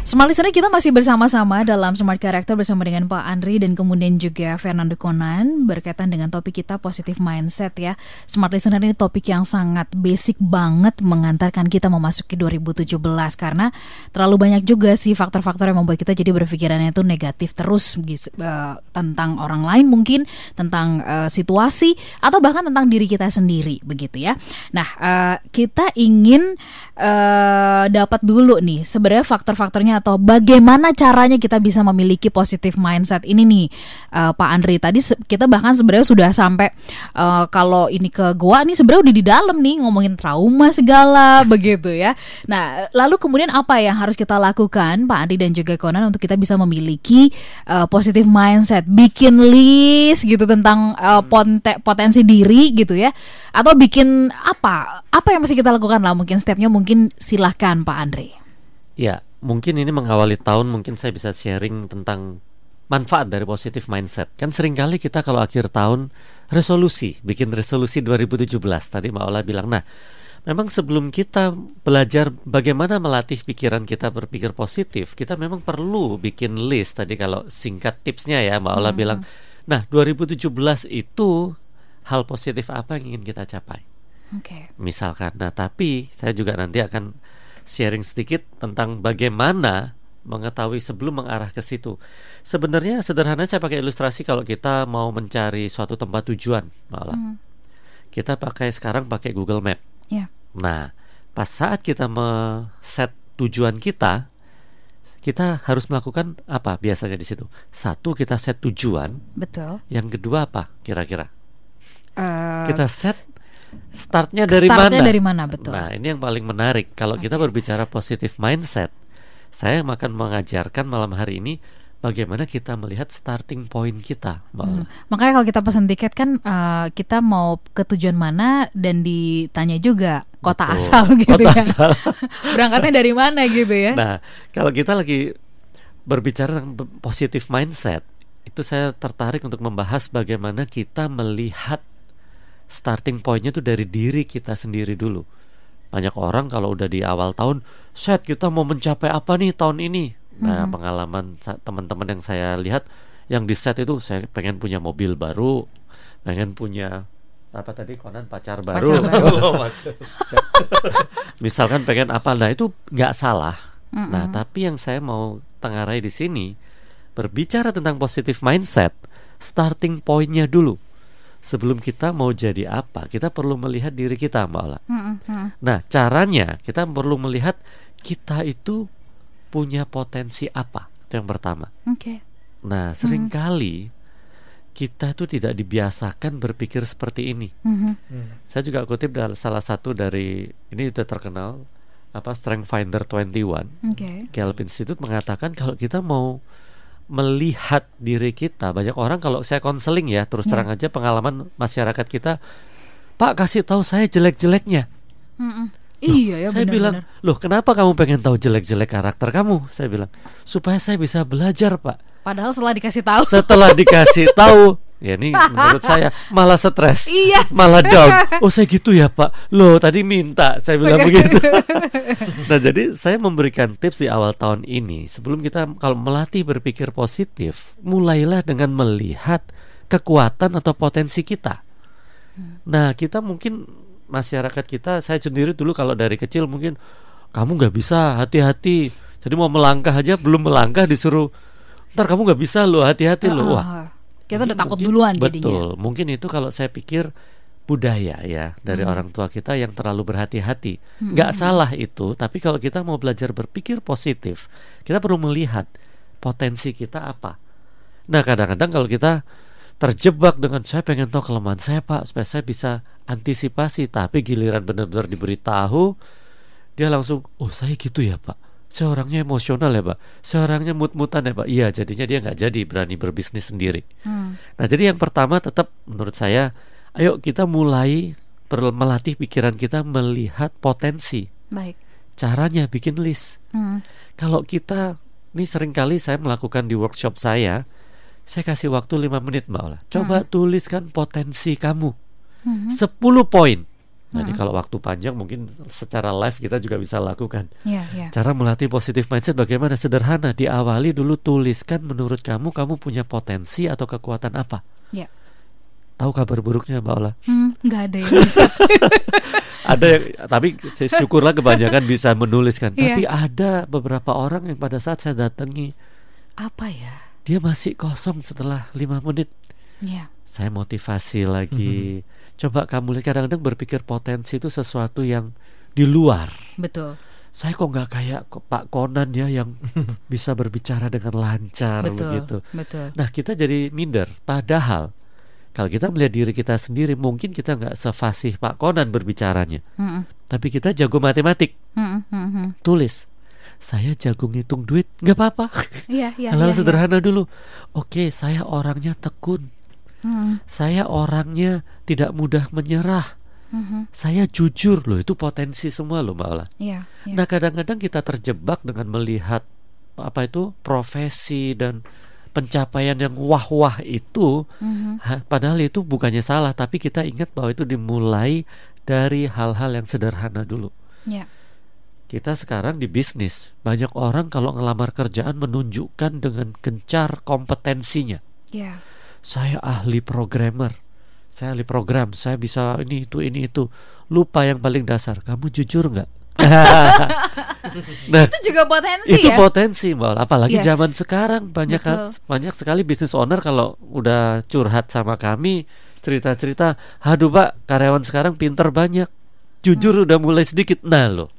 Smart listener kita masih bersama-sama dalam Smart Character bersama dengan Pak Andri dan kemudian juga Fernando Conan berkaitan dengan topik kita positif mindset ya. Smart listener ini topik yang sangat basic banget mengantarkan kita memasuki 2017 karena terlalu banyak juga sih faktor-faktor yang membuat kita jadi berpikirannya itu negatif terus uh, tentang orang lain mungkin, tentang uh, situasi atau bahkan tentang diri kita sendiri begitu ya. Nah, uh, kita ingin uh, dapat dulu nih sebenarnya faktor-faktornya atau bagaimana caranya kita bisa memiliki positif mindset ini nih uh, Pak Andri tadi kita bahkan sebenarnya sudah sampai uh, kalau ini ke gua nih sebenarnya udah di dalam nih ngomongin trauma segala [laughs] begitu ya. Nah, lalu kemudian apa yang harus kita lakukan Pak Andri dan juga Conan untuk kita bisa memiliki uh, positif mindset, bikin list gitu tentang uh, potensi diri gitu ya atau bikin apa? Apa yang mesti kita lakukan lah mungkin stepnya mungkin silahkan Pak Andre. Ya, mungkin ini mengawali tahun mungkin saya bisa sharing tentang manfaat dari positif mindset. Kan sering kali kita kalau akhir tahun resolusi, bikin resolusi 2017. Tadi Mbak Ola bilang, nah memang sebelum kita belajar bagaimana melatih pikiran kita berpikir positif, kita memang perlu bikin list. Tadi kalau singkat tipsnya ya Mbak Ola hmm. bilang, nah 2017 itu hal positif apa yang ingin kita capai. Okay. Misalkan, nah tapi saya juga nanti akan sharing sedikit tentang bagaimana mengetahui sebelum mengarah ke situ. Sebenarnya sederhana saya pakai ilustrasi kalau kita mau mencari suatu tempat tujuan malah. Mm. Kita pakai sekarang pakai Google Map. Yeah. Nah, pas saat kita set tujuan kita, kita harus melakukan apa biasanya di situ? Satu kita set tujuan. Betul. Yang kedua apa kira-kira? Uh, kita set startnya dari startnya mana? dari mana betul. Nah ini yang paling menarik kalau okay. kita berbicara positif mindset, saya akan mengajarkan malam hari ini bagaimana kita melihat starting point kita. Hmm. Makanya kalau kita pesan tiket kan uh, kita mau ke tujuan mana dan ditanya juga kota Betul. asal [laughs] gitu kota ya. Asal. [laughs] Berangkatnya dari mana gitu ya. Nah kalau kita lagi berbicara tentang positif mindset, itu saya tertarik untuk membahas bagaimana kita melihat starting pointnya tuh dari diri kita sendiri dulu. Banyak orang kalau udah di awal tahun, set kita mau mencapai apa nih tahun ini. Nah, hmm. pengalaman teman-teman yang saya lihat yang di set itu saya pengen punya mobil baru, pengen punya apa tadi konan pacar baru. [laughs] Pacar baru. Oh, Misalkan pengen apa, nah itu nggak salah. Mm Nah, tapi yang saya mau tengarai di sini berbicara tentang positif mindset, starting pointnya dulu sebelum kita mau jadi apa, kita perlu melihat diri kita, Mbak Ola. Hmm, hmm. Nah, caranya kita perlu melihat kita itu punya potensi apa. Itu yang pertama. Okay. Nah, sering kali hmm. kita itu tidak dibiasakan berpikir seperti ini. Hmm. Hmm. Saya juga kutip dari salah satu dari ini sudah terkenal apa Strength Finder 21. Okay. Gallup Institute mengatakan kalau kita mau melihat diri kita. Banyak orang kalau saya konseling ya, terus yeah. terang aja pengalaman masyarakat kita, Pak kasih tahu saya jelek-jeleknya. Mm -mm. Loh, iya ya. Saya benar, bilang, benar. loh kenapa kamu pengen tahu jelek-jelek karakter kamu? Saya bilang supaya saya bisa belajar pak. Padahal setelah dikasih tahu. Setelah dikasih tahu, [laughs] Ya ini menurut saya malah stres, iya. malah down. [laughs] Oh saya gitu ya Pak. Loh tadi minta saya bilang begitu. [laughs] nah jadi saya memberikan tips di awal tahun ini sebelum kita kalau melatih berpikir positif, mulailah dengan melihat kekuatan atau potensi kita. Nah kita mungkin masyarakat kita, saya sendiri dulu kalau dari kecil mungkin kamu nggak bisa hati-hati. Jadi mau melangkah aja belum melangkah disuruh, ntar kamu nggak bisa loh hati-hati loh. Wah kita udah takut duluan betul. jadinya. Betul. Mungkin itu kalau saya pikir budaya ya dari hmm. orang tua kita yang terlalu berhati-hati. Hmm. Gak salah itu, tapi kalau kita mau belajar berpikir positif, kita perlu melihat potensi kita apa. Nah, kadang-kadang kalau kita terjebak dengan saya pengen tahu kelemahan saya Pak supaya saya bisa antisipasi, tapi giliran benar-benar diberitahu dia langsung, "Oh, saya gitu ya, Pak." Seorangnya emosional ya pak. Seorangnya mut-mutan ya pak. Iya jadinya dia nggak jadi berani berbisnis sendiri. Hmm. nah jadi yang pertama tetap menurut saya ayo kita mulai melatih pikiran kita melihat potensi. Baik. Caranya bikin list. Hmm. kalau kita ini sering kali saya melakukan di workshop saya saya kasih waktu lima menit mbak Ola. Coba hmm. tuliskan potensi kamu. Hmm. 10 poin Jadi kalau waktu panjang mungkin secara live kita juga bisa lakukan. Iya, iya. Cara melatih positif mindset bagaimana? Sederhana, diawali dulu tuliskan menurut kamu kamu punya potensi atau kekuatan apa. Iya. Tahu kabar buruknya Mbak Ola? Hmm, nggak ada yang bisa. [laughs] ada yang tapi saya syukurlah kebanyakan bisa menuliskan. Iya. Tapi ada beberapa orang yang pada saat saya datangi Apa ya? dia masih kosong setelah lima menit. Iya. Saya motivasi lagi. Coba kamu lihat kadang-kadang berpikir potensi itu sesuatu yang di luar. Betul. Saya kok nggak kayak Pak Konan ya yang [laughs] bisa berbicara dengan lancar Betul. begitu. Betul. Nah kita jadi minder. Padahal kalau kita melihat diri kita sendiri mungkin kita nggak sefasih Pak Konan berbicaranya. Mm-mm. Tapi kita jago matematik. Mm-mm, mm-mm. Tulis. Saya jago ngitung duit, nggak apa-apa. Iya, iya. Hal-hal iya, iya. sederhana dulu. Oke, saya orangnya tekun. Mm-mm, Saya orangnya tidak mudah menyerah. mhm. Saya jujur loh, itu potensi semua loh Mbak Ola. Iya, iya. Nah, kadang-kadang kita terjebak dengan melihat apa itu profesi dan pencapaian yang wah-wah itu Mhm. ha, padahal itu bukannya salah, tapi kita ingat bahwa itu dimulai dari hal-hal yang sederhana dulu. Iya. Kita sekarang di bisnis, banyak orang kalau ngelamar kerjaan menunjukkan dengan gencar kompetensinya. Iya. Saya ahli programmer. Saya ahli program, saya bisa ini itu ini itu. Lupa yang paling dasar. Kamu jujur nggak? [laughs] nah, Itu juga potensi itu ya. potensi, Mbak. Apalagi Yes. zaman sekarang banyak Betul. banyak sekali bisnis owner kalau udah curhat sama kami cerita-cerita, "Aduh, Pak, karyawan sekarang pinter banyak. Jujur udah mulai sedikit." Nah, loh.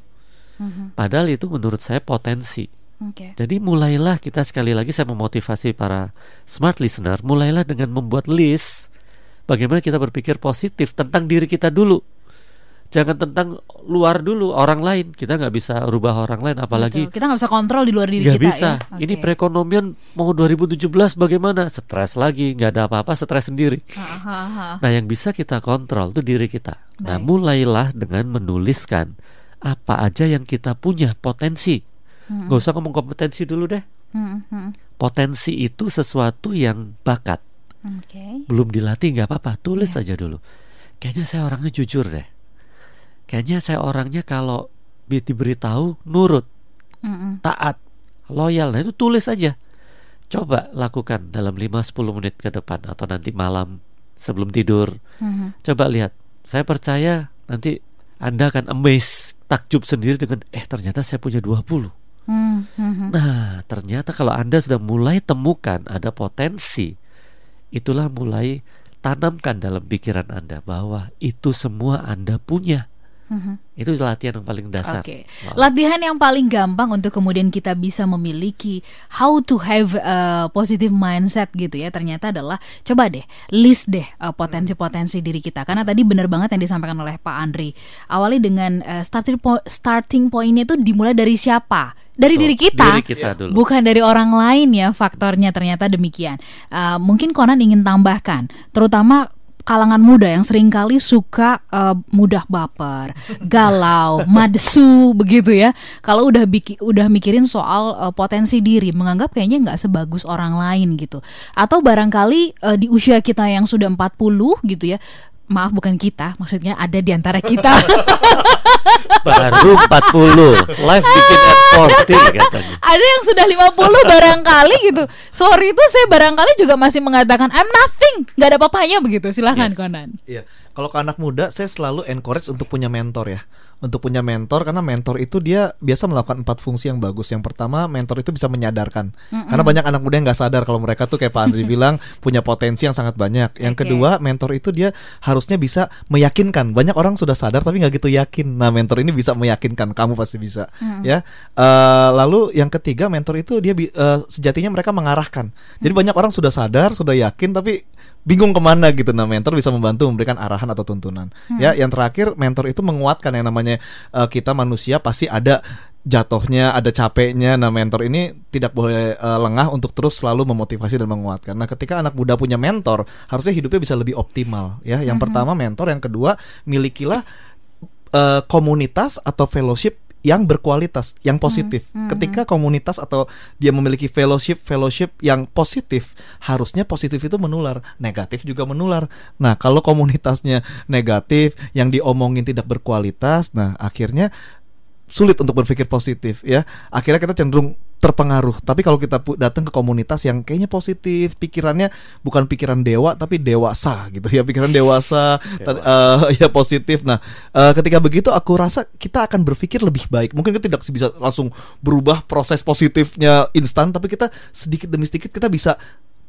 Mhm. Padahal itu menurut saya potensi. Oke. Jadi mulailah kita sekali lagi saya memotivasi para smart listener, mulailah dengan membuat list bagaimana kita berpikir positif tentang diri kita dulu. Jangan tentang luar dulu, orang lain. Kita nggak bisa rubah orang lain, apalagi Betul. kita nggak bisa kontrol di luar diri nggak kita bisa. ya. Ini Oke. perekonomian mau 2017 bagaimana? Stres lagi, nggak ada apa-apa, stres sendiri. Ha, ha, ha. Nah, yang bisa kita kontrol itu diri kita. Nah, Baik. mulailah dengan menuliskan apa aja yang kita punya potensi. Mm-mm. Gak usah ngomong kompetensi dulu deh. Mm, mm. Potensi itu sesuatu yang bakat, Oke. belum dilatih nggak apa-apa, tulis Iya. aja dulu. Kayaknya saya orangnya jujur deh. Kayaknya saya orangnya kalau di- diberitahu nurut, Mm-mm. taat, loyal. Nah itu tulis aja. Coba lakukan dalam 5-10 menit ke depan atau nanti malam sebelum tidur. Mhm. Coba lihat. Saya percaya nanti Anda akan amazed, takjub sendiri dengan eh ternyata saya punya 20. Mm, mhm. Nah, ternyata kalau Anda sudah mulai temukan ada potensi, itulah mulai tanamkan dalam pikiran Anda bahwa itu semua Anda punya. Mhm. Itu latihan yang paling dasar. Wow. latihan yang paling gampang untuk kemudian kita bisa memiliki how to have a positive mindset gitu ya. Ternyata adalah coba deh list deh uh, potensi-potensi diri kita. Karena tadi benar banget yang disampaikan oleh Pak Andri. Awali dengan uh, starting po- starting pointnya itu dimulai dari siapa? Dari Betul. diri kita. Diri kita dulu. Bukan dari orang lain ya faktornya ternyata demikian. Uh, mungkin Conan ingin tambahkan, terutama kalangan muda yang sering kali suka uh, mudah baper, [laughs] galau, madsu begitu ya. Kalau udah biki, udah mikirin soal uh, potensi diri, menganggap kayaknya nggak sebagus orang lain gitu. Atau barangkali uh, di usia kita yang sudah 40 gitu ya. Maaf bukan kita, maksudnya ada di antara kita. [laughs] Baru 40, live bikin at 40 katanya. ada yang sudah 50 barangkali gitu. Sorry itu saya barangkali juga masih mengatakan I'm nothing, nggak ada apa-apanya begitu. Silahkan Yes. Conan. Iya, kalau ke anak muda saya selalu encourage untuk punya mentor ya. Untuk punya mentor karena mentor itu dia biasa melakukan empat fungsi yang bagus. Yang pertama, mentor itu bisa menyadarkan. Karena banyak anak muda yang nggak sadar kalau mereka tuh kayak Pak Andri [laughs] bilang punya potensi yang sangat banyak. Yang Oke. kedua, mentor itu dia harusnya bisa meyakinkan. Banyak orang sudah sadar tapi nggak gitu yakin. Nah, mentor ini bisa meyakinkan kamu pasti bisa, ya. Eh, lalu yang ketiga, mentor itu dia eh, sejatinya mereka mengarahkan. Jadi banyak orang sudah sadar, sudah yakin tapi bingung ke mana gitu nah mentor bisa membantu memberikan arahan atau tuntunan. Ya yang terakhir mentor itu menguatkan yang namanya eh, kita manusia pasti ada jatuhnya ada capeknya. Nah mentor ini tidak boleh eh, lengah untuk terus selalu memotivasi dan menguatkan. Nah ketika anak muda punya mentor harusnya hidupnya bisa lebih optimal ya. Yang pertama mentor yang kedua milikilah eh, komunitas atau fellowship yang berkualitas, yang positif. Ketika komunitas atau dia memiliki fellowship fellowship yang positif, harusnya positif itu menular, negatif juga menular. Nah, kalau komunitasnya negatif, yang diomongin tidak berkualitas, nah akhirnya sulit untuk berpikir positif ya. Akhirnya kita cenderung terpengaruh. Tapi kalau kita datang ke komunitas yang kayaknya positif, pikirannya bukan pikiran dewa tapi dewasa gitu ya, pikiran dewasa, tadi- eh, [laughs] ya positif. Nah, eh, ketika begitu aku rasa kita akan berpikir lebih baik. Mungkin kita tidak bisa langsung berubah proses positifnya instan, tapi kita sedikit demi sedikit kita bisa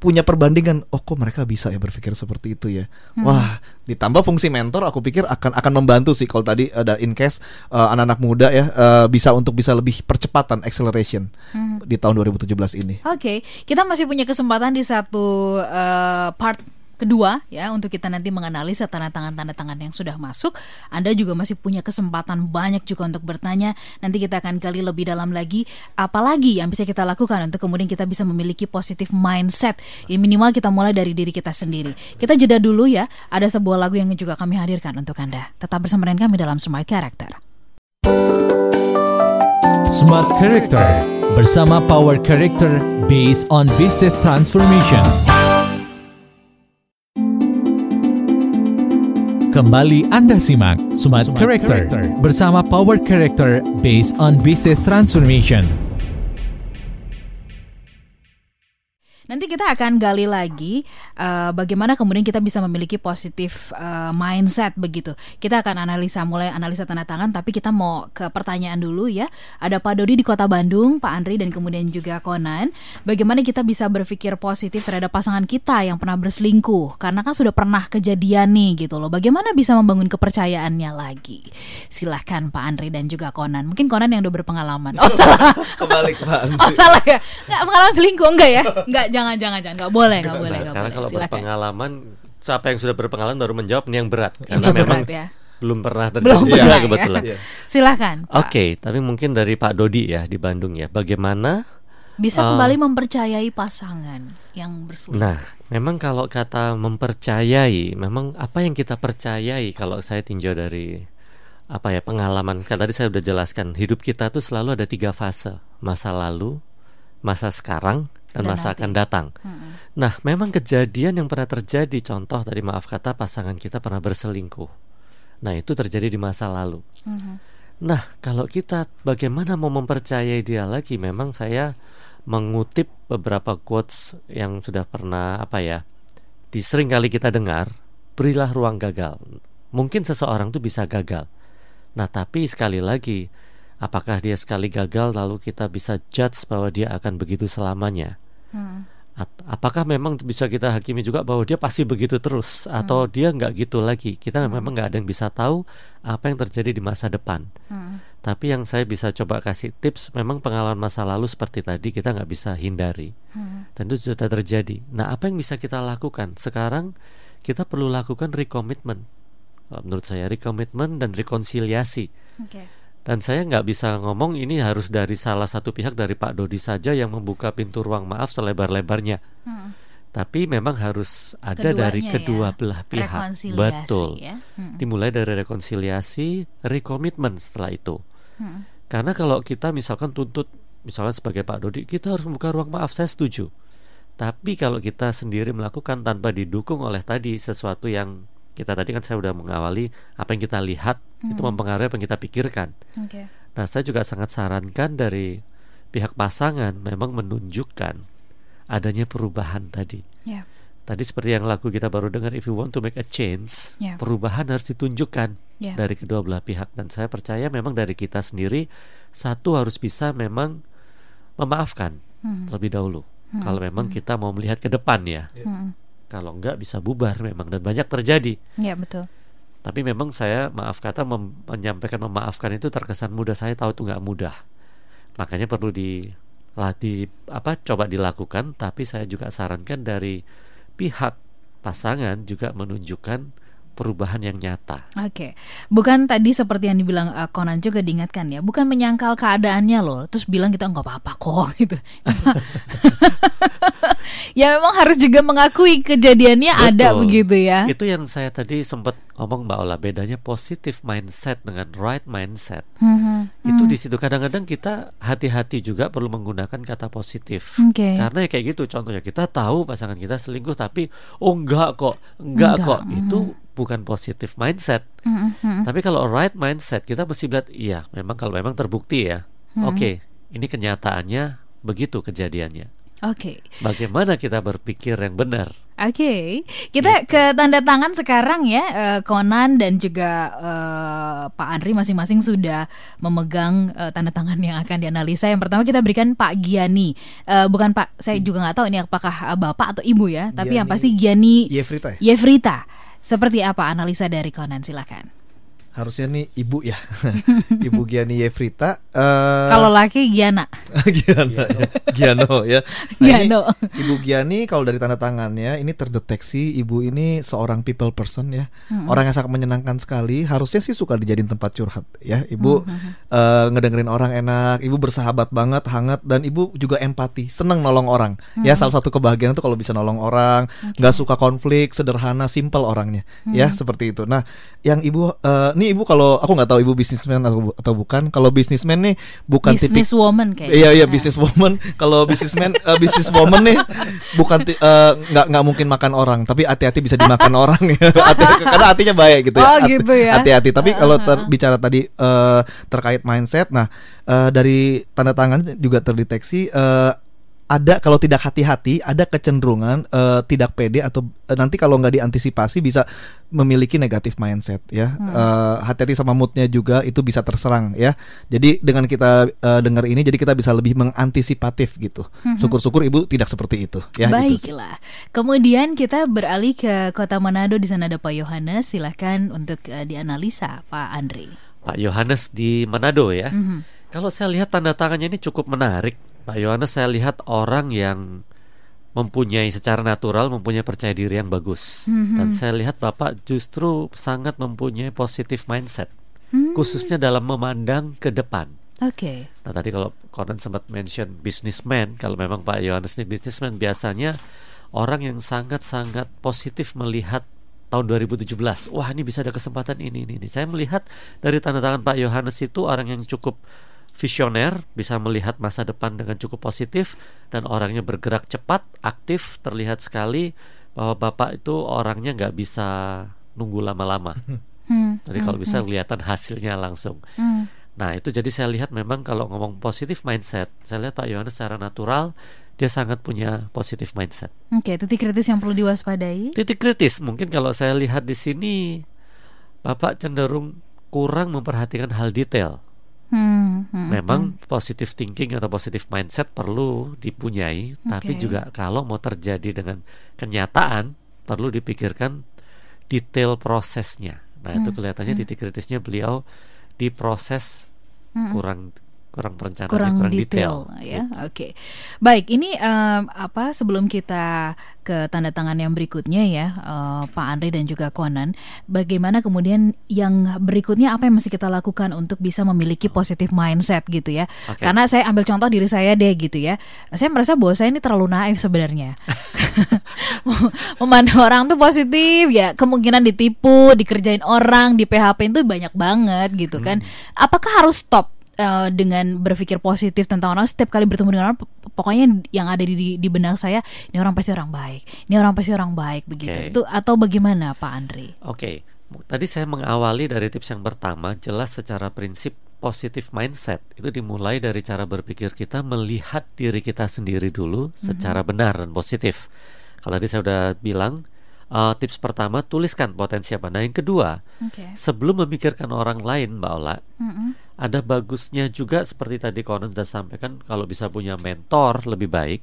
punya perbandingan oh kok mereka bisa ya berpikir seperti itu ya? Wah ditambah fungsi mentor aku pikir akan akan membantu sih kalau tadi ada in case eh, anak-anak muda ya eh, bisa untuk bisa lebih percepatan acceleration di tahun 2017 ini. Oke, kita masih punya kesempatan di satu eh, part kedua ya untuk kita nanti menganalisa tanda tangan-tanda tangan yang sudah masuk. Anda juga masih punya kesempatan banyak juga untuk bertanya. Nanti kita akan gali lebih dalam lagi apalagi yang bisa kita lakukan untuk kemudian kita bisa memiliki positif mindset. Ya, minimal kita mulai dari diri kita sendiri. Kita jeda dulu ya. Ada sebuah lagu yang juga kami hadirkan untuk Anda. Tetap bersama dengan kami dalam Smart Character. Smart Character bersama Power Character based on business transformation. Kembali Anda simak Smart, Character, bersama Power Character based on business transformation. Nanti kita akan gali lagi eh, bagaimana kemudian kita bisa memiliki positif eh, mindset begitu. Kita akan analisa mulai analisa tanda tangan tapi kita mau ke pertanyaan dulu ya. Ada Pak Dodi di Kota Bandung, Pak Andri dan kemudian juga Konan. Bagaimana kita bisa berpikir positif terhadap pasangan kita yang pernah berselingkuh karena kan sudah pernah kejadian nih gitu loh. Bagaimana bisa membangun kepercayaannya lagi? Silahkan Pak Andri dan juga Konan. Mungkin Konan yang udah berpengalaman. Oh salah. [laughs] kembali ke Pak Oh salah ya? Nggak pengalaman selingkuh enggak ya? [laughs] Enggak, jangan jangan jangan. Enggak boleh, enggak boleh, enggak karena boleh. kalau Silakan. berpengalaman, siapa yang sudah berpengalaman baru menjawab ini yang berat Ini karena memang berat ya. belum pernah terjadi Belum pernah kebetulan. ya. Silakan. Oke, tapi mungkin dari Pak Dodi ya di Bandung ya, bagaimana? Bisa Ah. kembali mempercayai pasangan yang berselingkuh. Nah, memang kalau kata mempercayai, memang apa yang kita percayai kalau saya tinjau dari apa ya pengalaman kan tadi saya udah jelaskan hidup kita tuh selalu ada tiga fase masa lalu masa sekarang dan, Dan masa nanti. akan datang Mm-mm. Nah, memang kejadian yang pernah terjadi, contoh tadi maaf kata pasangan kita pernah berselingkuh. Nah, itu terjadi di masa lalu. Mhm. Nah, kalau kita bagaimana mau mempercayai dia lagi? Memang saya mengutip beberapa quotes yang sudah pernah apa ya, di sering kali kita dengar, berilah ruang gagal. Mungkin seseorang tuh bisa gagal. Nah, tapi sekali lagi, apakah dia sekali gagal lalu kita bisa judge bahwa dia akan begitu selamanya? Hmm. Apakah memang bisa kita hakimi juga bahwa dia pasti begitu terus atau dia nggak gitu lagi kita memang nggak ada yang bisa tahu apa yang terjadi di masa depan Hmm. tapi yang saya bisa coba kasih tips memang pengalaman masa lalu seperti tadi kita nggak bisa hindari Hmm. dan itu sudah terjadi nah apa yang bisa kita lakukan sekarang kita perlu lakukan recommitment menurut saya recommitment dan rekonsiliasi Oke. Dan saya nggak bisa ngomong ini harus dari salah satu pihak dari Pak Dodi saja yang membuka pintu ruang maaf selebar-lebarnya. Hmm. Tapi memang harus ada Keduanya dari ya. kedua belah pihak. Betul. ya. Hmm. Dimulai dari rekonsiliasi, rekomitmen setelah itu. Hmm. Karena kalau kita misalkan tuntut, misalnya sebagai Pak Dodi, kita harus membuka ruang maaf, saya setuju. Tapi kalau kita sendiri melakukan tanpa didukung oleh tadi sesuatu yang kita tadi kan saya sudah mengawali apa yang kita lihat itu Hmm. mempengaruhi apa yang kita pikirkan. Oke. Nah, saya juga sangat sarankan dari pihak pasangan memang menunjukkan adanya perubahan tadi. Ya. Tadi seperti yang lagu kita baru dengar, if you want to make a change, Ya. perubahan harus ditunjukkan Ya. dari kedua belah pihak. Dan saya percaya memang dari kita sendiri satu harus bisa memang memaafkan Hmm. terlebih dahulu. Hmm. Kalau memang kita mau melihat ke depan ya, Hmm. Kalau enggak bisa bubar memang dan banyak terjadi. Ya betul. Tapi memang saya maaf kata mem- menyampaikan memaafkan itu terkesan mudah. Saya tahu itu nggak mudah. Makanya perlu di latih apa coba dilakukan. Tapi saya juga sarankan dari pihak pasangan juga menunjukkan perubahan yang nyata. Oke, bukan tadi seperti yang dibilang uh, Conan juga diingatkan ya, bukan menyangkal keadaannya loh, terus bilang kita nggak apa-apa kok [laughs] gitu. ya memang harus juga mengakui kejadiannya ada Betul. begitu ya. Itu yang saya tadi sempat ngomong Mbak Ola bedanya positive mindset dengan right mindset. Mhm. Itu Hmm. di situ kadang-kadang kita hati-hati juga perlu menggunakan kata positif. Oke. Karena ya kayak gitu contohnya kita tahu pasangan kita selingkuh tapi oh enggak kok, enggak, Enggak, kok. Itu bukan positive mindset. Mhm, mhm. Tapi kalau right mindset kita mesti lihat iya, memang kalau memang terbukti ya. Oke, ini kenyataannya begitu kejadiannya. Oke. Bagaimana kita berpikir yang benar? Oke, kita ke tanda tangan sekarang ya. eh, Conan dan juga eh, Pak Andri masing-masing sudah memegang eh, tanda tangan yang akan dianalisa. Yang pertama kita berikan Pak Giani. Eh, bukan Pak, saya juga nggak tahu ini apakah eh, bapak atau ibu ya. Tapi yang pasti Giani Yefrita ya? Yefrita. Seperti apa analisa dari Conan? Silakan. Harusnya nih ibu ya. [laughs] ibu Giani Yefrita. eh, Kalau laki Giana. [laughs] Giano, ya. Giano ya. Nah, ini Giano. Ibu Giani kalau dari tanda tangannya ini terdeteksi ibu ini seorang people person ya. Orang yang sangat menyenangkan sekali. Harusnya sih suka dijadiin tempat curhat ya. Ibu eh, ngedengerin orang enak, ibu bersahabat banget, hangat dan ibu juga empati, seneng nolong orang. Ya salah satu kebahagiaan itu kalau bisa nolong orang, nggak suka konflik, sederhana, simple orangnya. Ya seperti itu. Nah, yang ibu eh, ini ibu kalau aku nggak tahu ibu bisnismen atau, atau bukan. Kalau bisnismen nih bukan tipik Business woman kayaknya. Iya iya business woman. Kalau businessman eh, business woman nih bukan eh, nggak nggak mungkin makan orang, tapi hati-hati bisa dimakan [laughs] orang ya. Hati- karena hatinya baik gitu ya. Oh, Hati- gitu ya. Hati-hati. Tapi kalau ter- bicara tadi eh, terkait mindset, nah eh, dari tanda tangan juga terdeteksi eh, ada kalau tidak hati-hati ada kecenderungan eh, tidak pede atau eh, nanti kalau nggak diantisipasi bisa memiliki negatif mindset ya Eh, hati-hati sama moodnya juga itu bisa terserang ya jadi dengan kita eh, dengar ini jadi kita bisa lebih mengantisipatif gitu syukur-syukur ibu tidak seperti itu ya gitu. Baiklah. Kemudian kita beralih ke Kota Manado di sana ada Pak Yohanes. Silahkan untuk eh, dianalisa Pak Andri. Pak Yohanes di Manado ya. Mhm. Kalau saya lihat tanda tangannya ini cukup menarik. Pak Yohanes saya lihat orang yang mempunyai secara natural mempunyai percaya diri yang bagus. Dan saya lihat Bapak justru sangat mempunyai positive mindset. Khususnya dalam memandang ke depan. Oke. Nah tadi kalau Conan sempat mention businessman, kalau memang Pak Yohanes ini businessman biasanya orang yang sangat-sangat positif melihat tahun 2017. Wah ini bisa ada kesempatan ini ini. ini. Saya melihat dari tanda tangan Pak Yohanes itu orang yang cukup visioner, bisa melihat masa depan dengan cukup positif dan orangnya bergerak cepat, aktif, terlihat sekali bahwa Bapak itu orangnya nggak bisa nunggu lama-lama. Hmm. Jadi kalau bisa kelihatan hasilnya langsung. Hmm. Nah itu jadi saya lihat memang kalau ngomong positif mindset, saya lihat Pak Yohanes secara natural dia sangat punya positif mindset. Oke, titik kritis yang perlu diwaspadai. Titik kritis mungkin kalau saya lihat di sini Bapak cenderung kurang memperhatikan hal detail. Hmm, hmm, Memang positive thinking atau positive mindset perlu dipunyai, tapi Oke. juga kalau mau terjadi dengan kenyataan perlu dipikirkan detail prosesnya. Nah itu kelihatannya titik kritisnya beliau di proses kurang kurang perencanaan, kurang, kurang detail, detail. ya. Oke. Baik, ini em, apa sebelum kita ke tanda tangan yang berikutnya ya, eh, Pak Andri dan juga Conan, bagaimana kemudian yang berikutnya apa yang mesti kita lakukan untuk bisa memiliki positive mindset gitu ya? Oke. Karena saya ambil contoh diri saya deh gitu ya. Saya merasa bahwa saya ini terlalu naif sebenarnya. [laughs] Memandang orang tuh positif ya, kemungkinan ditipu, dikerjain orang, di PHP itu banyak banget gitu kan. Apakah harus stop eh, dengan berpikir positif tentang orang setiap kali bertemu dengan orang pokoknya yang ada di di benak saya ini orang pasti orang baik ini orang pasti orang baik begitu Oke. itu atau bagaimana Pak Andri Oke, tadi saya mengawali dari tips yang pertama, jelas secara prinsip positive mindset itu dimulai dari cara berpikir kita melihat diri kita sendiri dulu secara benar dan positif. Kalau tadi saya udah bilang, eh, tips pertama tuliskan potensi apa. Nah, yang kedua, Oke sebelum memikirkan orang lain, Mbak Ola, Mm-mm. Ada bagusnya juga seperti tadi Conan sudah sampaikan kalau bisa punya mentor lebih baik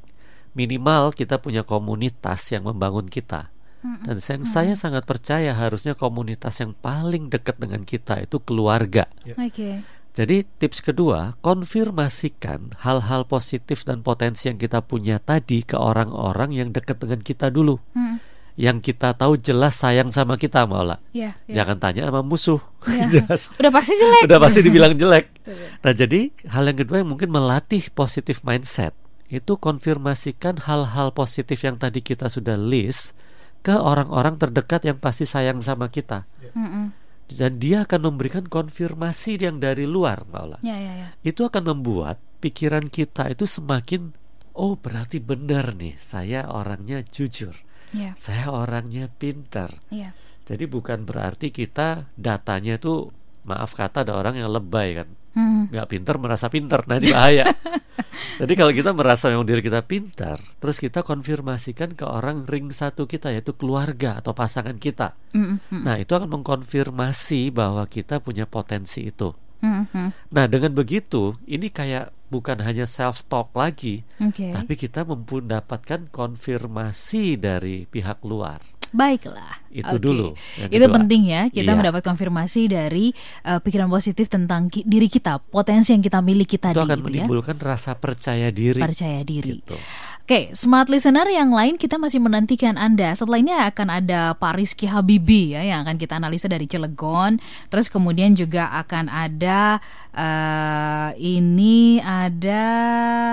minimal kita punya komunitas yang membangun kita. Dan saya, saya sangat percaya harusnya komunitas yang paling dekat dengan kita itu keluarga. Oke. Jadi tips kedua konfirmasikan hal-hal positif dan potensi yang kita punya tadi ke orang-orang yang dekat dengan kita dulu. Mm. Yang kita tahu jelas sayang sama kita Maula ya, ya. jangan tanya sama musuh Ya. [laughs] jelas udah pasti jelek udah pasti dibilang jelek. [laughs] Nah, jadi hal yang kedua yang mungkin melatih positif mindset itu konfirmasikan hal-hal positif yang tadi kita sudah list ke orang-orang terdekat yang pasti sayang sama kita. Mm-mm. Dan dia akan memberikan konfirmasi yang dari luar, Ola. Ya, ya, ya. Itu akan membuat pikiran kita itu semakin oh berarti benar nih, saya orangnya jujur. Ya, Saya orangnya pintar. ya. Jadi bukan berarti kita datanya itu maaf kata ada orang yang lebay kan. Mm. nggak pinter merasa pinter nanti bahaya [laughs] jadi kalau kita merasa memang diri kita pintar terus kita konfirmasikan ke orang ring satu kita yaitu keluarga atau pasangan kita Mm, mm, nah itu akan mengkonfirmasi bahwa kita punya potensi itu mm, mm. nah dengan begitu ini kayak bukan hanya self talk lagi Oke. tapi kita mendapatkan konfirmasi dari pihak luar Baiklah. Itu Oke. dulu yang Itu penting ya, kita Iya. mendapat konfirmasi dari uh, pikiran positif tentang ki- diri kita, potensi yang kita miliki tadi itu akan gitu ya. menimbulkan rasa percaya diri Percaya diri. gitu. Oke, smart listener yang lain kita masih menantikan Anda. Setelah ini akan ada Pak Rizky Habibi ya yang akan kita analisa dari Cilegon. Terus kemudian juga akan ada eh, ini ada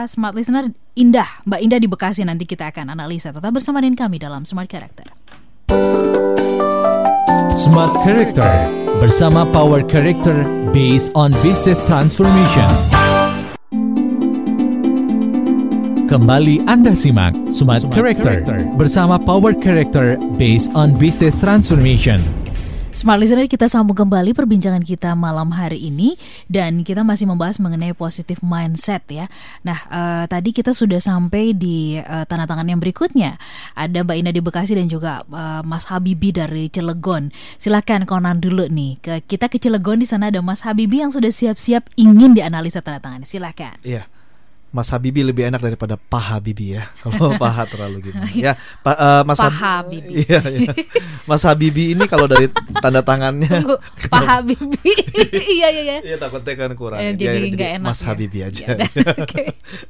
smart listener Indah, Mbak Indah di Bekasi nanti kita akan analisa. Tetap bersama dengan kami dalam Smart Character. Smart Character bersama Power Character based on business transformation. Kembali Anda simak Smart, Character, bersama Power Character based on business transformation. Smart Listener kita sambung kembali perbincangan kita malam hari ini dan kita masih membahas mengenai positive mindset ya. Nah eh, tadi kita sudah sampai di eh, tanda tangan yang berikutnya. Ada Mbak Ina di Bekasi dan juga eh, Mas Habibi dari Cilegon. Silakan konan dulu nih. Ke, kita ke Cilegon di sana ada Mas Habibi yang sudah siap-siap ingin dianalisa tanda tangan. Silakan. Iya. Mas Habibi lebih enak daripada Pak Habibi ya. [laughs] Kalau Paha terlalu gimana. [laughs] Ya, Pak eh, Mas Pak Hab- Habibi. [laughs] Iya, iya. Mas Habibi ini kalau dari tanda tangannya Tunggu, Pak Habibi. Iya iya iya. Iya takutnya kan kurang. Eh, Ya, jadi nggak enak Mas ya. Habibi aja. Ya oke.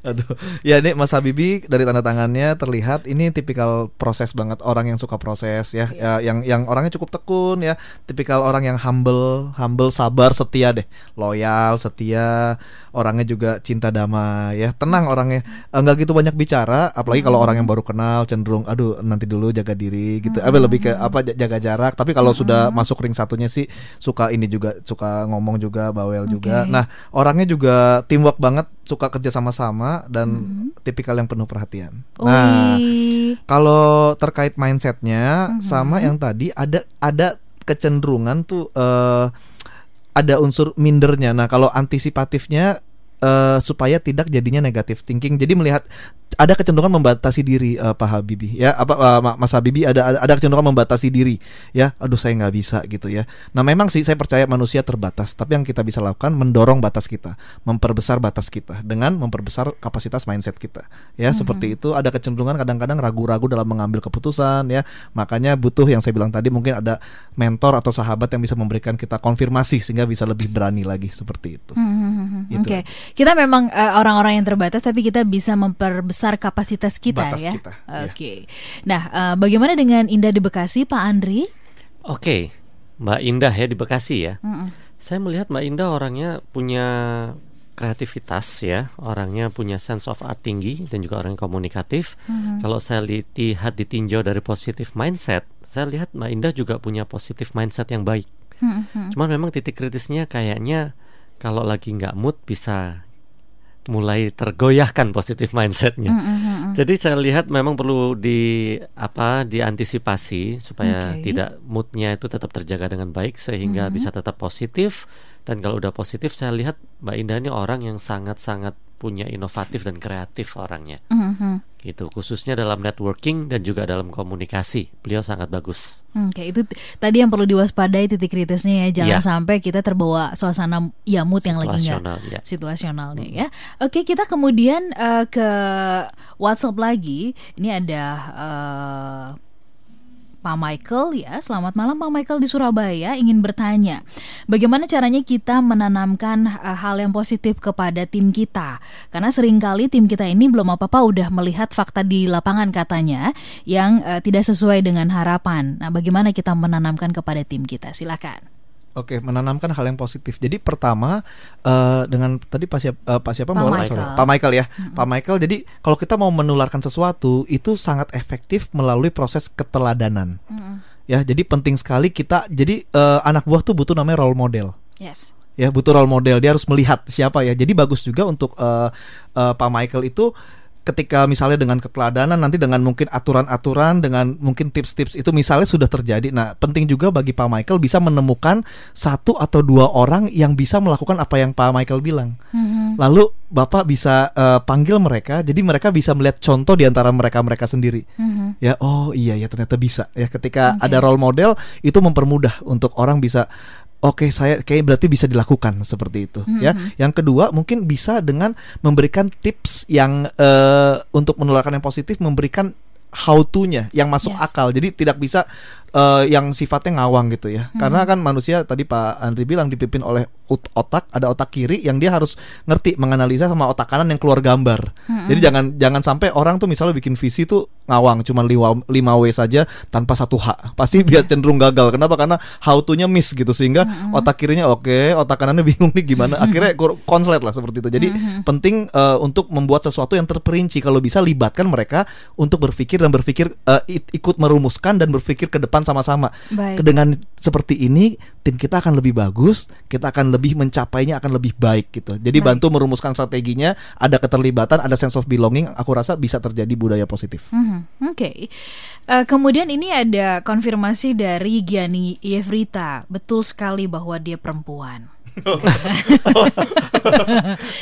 Aduh. Ya ini Mas Habibi dari tanda tangannya terlihat ini tipikal proses banget orang yang suka proses ya. Iya. ya yang yang orangnya cukup tekun ya. Tipikal orang yang humble, humble, sabar, setia deh. Loyal, setia, orangnya juga cinta damai ya. Tenang orangnya. Enggak gitu banyak bicara, apalagi kalau Hmm. orang yang baru kenal cenderung aduh nanti dulu jaga diri gitu. Eh, lebih ke apa j- jaga jarak. Tapi kalau sudah masuk ring satunya sih suka ini juga suka ngomong juga, bawel juga. Nah, orangnya juga teamwork banget, suka kerja sama-sama dan tipikal yang penuh perhatian. Nah, kalau terkait mindsetnya sama yang tadi ada ada kecenderungan tuh eh, ada unsur mindernya. Nah, kalau antisipatifnya eh, supaya tidak jadinya negatif thinking. Jadi melihat ada kecenderungan membatasi diri eh, Pak Habibi ya. Apa Ma- Mas Habibi ada ada, kecenderungan membatasi diri ya. Aduh saya nggak bisa gitu ya. Nah memang sih saya percaya manusia terbatas tapi yang kita bisa lakukan mendorong batas kita memperbesar batas kita dengan memperbesar kapasitas mindset kita ya. Seperti itu ada kecenderungan kadang-kadang ragu-ragu dalam mengambil keputusan ya. Makanya butuh yang saya bilang tadi mungkin ada mentor atau sahabat yang bisa memberikan kita konfirmasi sehingga bisa lebih berani lagi seperti itu. Hmm, hmm, hmm, hmm. Oke, kita memang eh, orang-orang yang terbatas, tapi kita bisa memperbesar kapasitas kita Batas ya. kita, iya. Oke. Nah, eh, bagaimana dengan Indah di Bekasi, Pak Andri? Oke, Mbak Indah ya di Bekasi ya. Mm-mm. Saya melihat Mbak Indah orangnya punya kreativitas ya, orangnya punya sense of art tinggi dan juga orang yang komunikatif. Kalau saya li- lihat ditinjau dari positive mindset, saya lihat Mbak Indah juga punya positive mindset yang baik. Hmm, hmm. Cuman memang titik kritisnya kayaknya kalau lagi nggak mood bisa mulai tergoyahkan positive mindsetnya. Hmm, hmm, hmm, hmm. Jadi saya lihat memang perlu di apa diantisipasi supaya Oke. tidak moodnya itu tetap terjaga dengan baik sehingga bisa tetap positif dan kalau udah positif saya lihat Mbak Indah ini orang yang sangat-sangat punya inovatif dan kreatif orangnya Hmm, hmm. gitu khususnya dalam networking dan juga dalam komunikasi beliau sangat bagus. Oke, itu t- tadi yang perlu diwaspadai titik kritisnya ya, jangan Iya. sampai kita terbawa suasana ya mood yang lagi nggak Situasional, ya. situasional nih ya. Oke, kita kemudian eh, ke WhatsApp lagi. Ini ada eh, Pak Michael ya, selamat malam Pak Michael di Surabaya ingin bertanya, bagaimana caranya kita menanamkan eh, hal yang positif kepada tim kita? Karena sering kali tim kita ini belum apa-apa udah melihat fakta di lapangan katanya yang eh, tidak sesuai dengan harapan. Nah, bagaimana kita menanamkan kepada tim kita? Silakan. Oke, menanamkan hal yang positif. Jadi pertama eh, dengan tadi Pak siapa, eh, Pak siapa Pak? Michael. Sorry. Pak Michael ya. Pak Michael. Jadi kalau kita mau menularkan sesuatu itu sangat efektif melalui proses keteladanan. Ya, jadi penting sekali kita. Jadi eh, anak buah tuh butuh namanya role model. Yes. ya butuh role model dia harus melihat siapa ya jadi bagus juga untuk eh, eh, Pak Michael itu ketika misalnya dengan keteladanan nanti dengan mungkin aturan-aturan dengan mungkin tips-tips itu misalnya sudah terjadi nah penting juga bagi Pak Michael bisa menemukan satu atau dua orang yang bisa melakukan apa yang Pak Michael bilang Mhm. lalu Bapak bisa eh, panggil mereka jadi mereka bisa melihat contoh di antara mereka-mereka sendiri Mhm. ya oh iya ya ternyata bisa ya ketika Oke. ada role model itu mempermudah untuk orang bisa oke saya kayak berarti bisa dilakukan seperti itu ya. yang kedua mungkin bisa dengan memberikan tips yang eh, untuk menularkan yang positif memberikan how to-nya yang masuk Yes. akal. Jadi tidak bisa eh, yang sifatnya ngawang gitu ya. Karena kan manusia tadi Pak Andri bilang dipimpin oleh otak ada otak kiri yang dia harus ngerti menganalisa sama otak kanan yang keluar gambar. Jadi jangan jangan sampai orang tuh misalnya bikin visi tuh ngawang cuma 5 w saja tanpa satu H. Pasti biar cenderung gagal. Kenapa? Karena how to-nya miss gitu sehingga otak kirinya oke otak kanannya bingung nih gimana. Akhirnya kur- konslet lah seperti itu. Jadi penting eh, untuk membuat sesuatu yang terperinci. Kalau bisa libatkan mereka untuk berpikir dan berpikir it- ikut merumuskan dan berpikir ke depan sama-sama dengan seperti ini tim kita akan lebih bagus kita akan lebih mencapainya akan lebih baik gitu jadi Baik. bantu merumuskan strateginya ada keterlibatan ada sense of belonging aku rasa bisa terjadi budaya positif Mhm, Oke, Eh, kemudian ini ada konfirmasi dari Giani Yevrita. Betul sekali bahwa dia perempuan.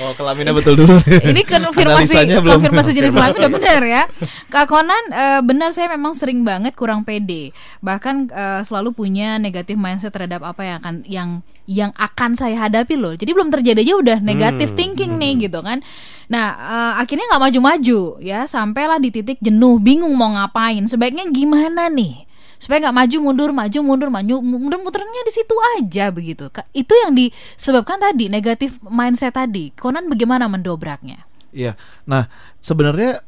Oh kelaminnya betul dulu Ini konfirmasi konfirmasi jenis kelamin udah benar ya. Kak Konan eh, benar saya memang sering banget kurang pede. Bahkan eh, selalu punya negatif mindset terhadap apa yang akan yang yang akan saya hadapi loh. Jadi belum terjadi aja udah negatif Hmm, thinking nih gitu kan. Nah, eh, akhirnya nggak maju-maju ya, sampailah di titik jenuh, bingung mau ngapain. Sebaiknya gimana nih? Supaya nggak maju mundur maju mundur maju mundur muternya di situ aja begitu itu yang disebabkan tadi negatif mindset tadi Konan bagaimana mendobraknya Iya. Nah, sebenarnya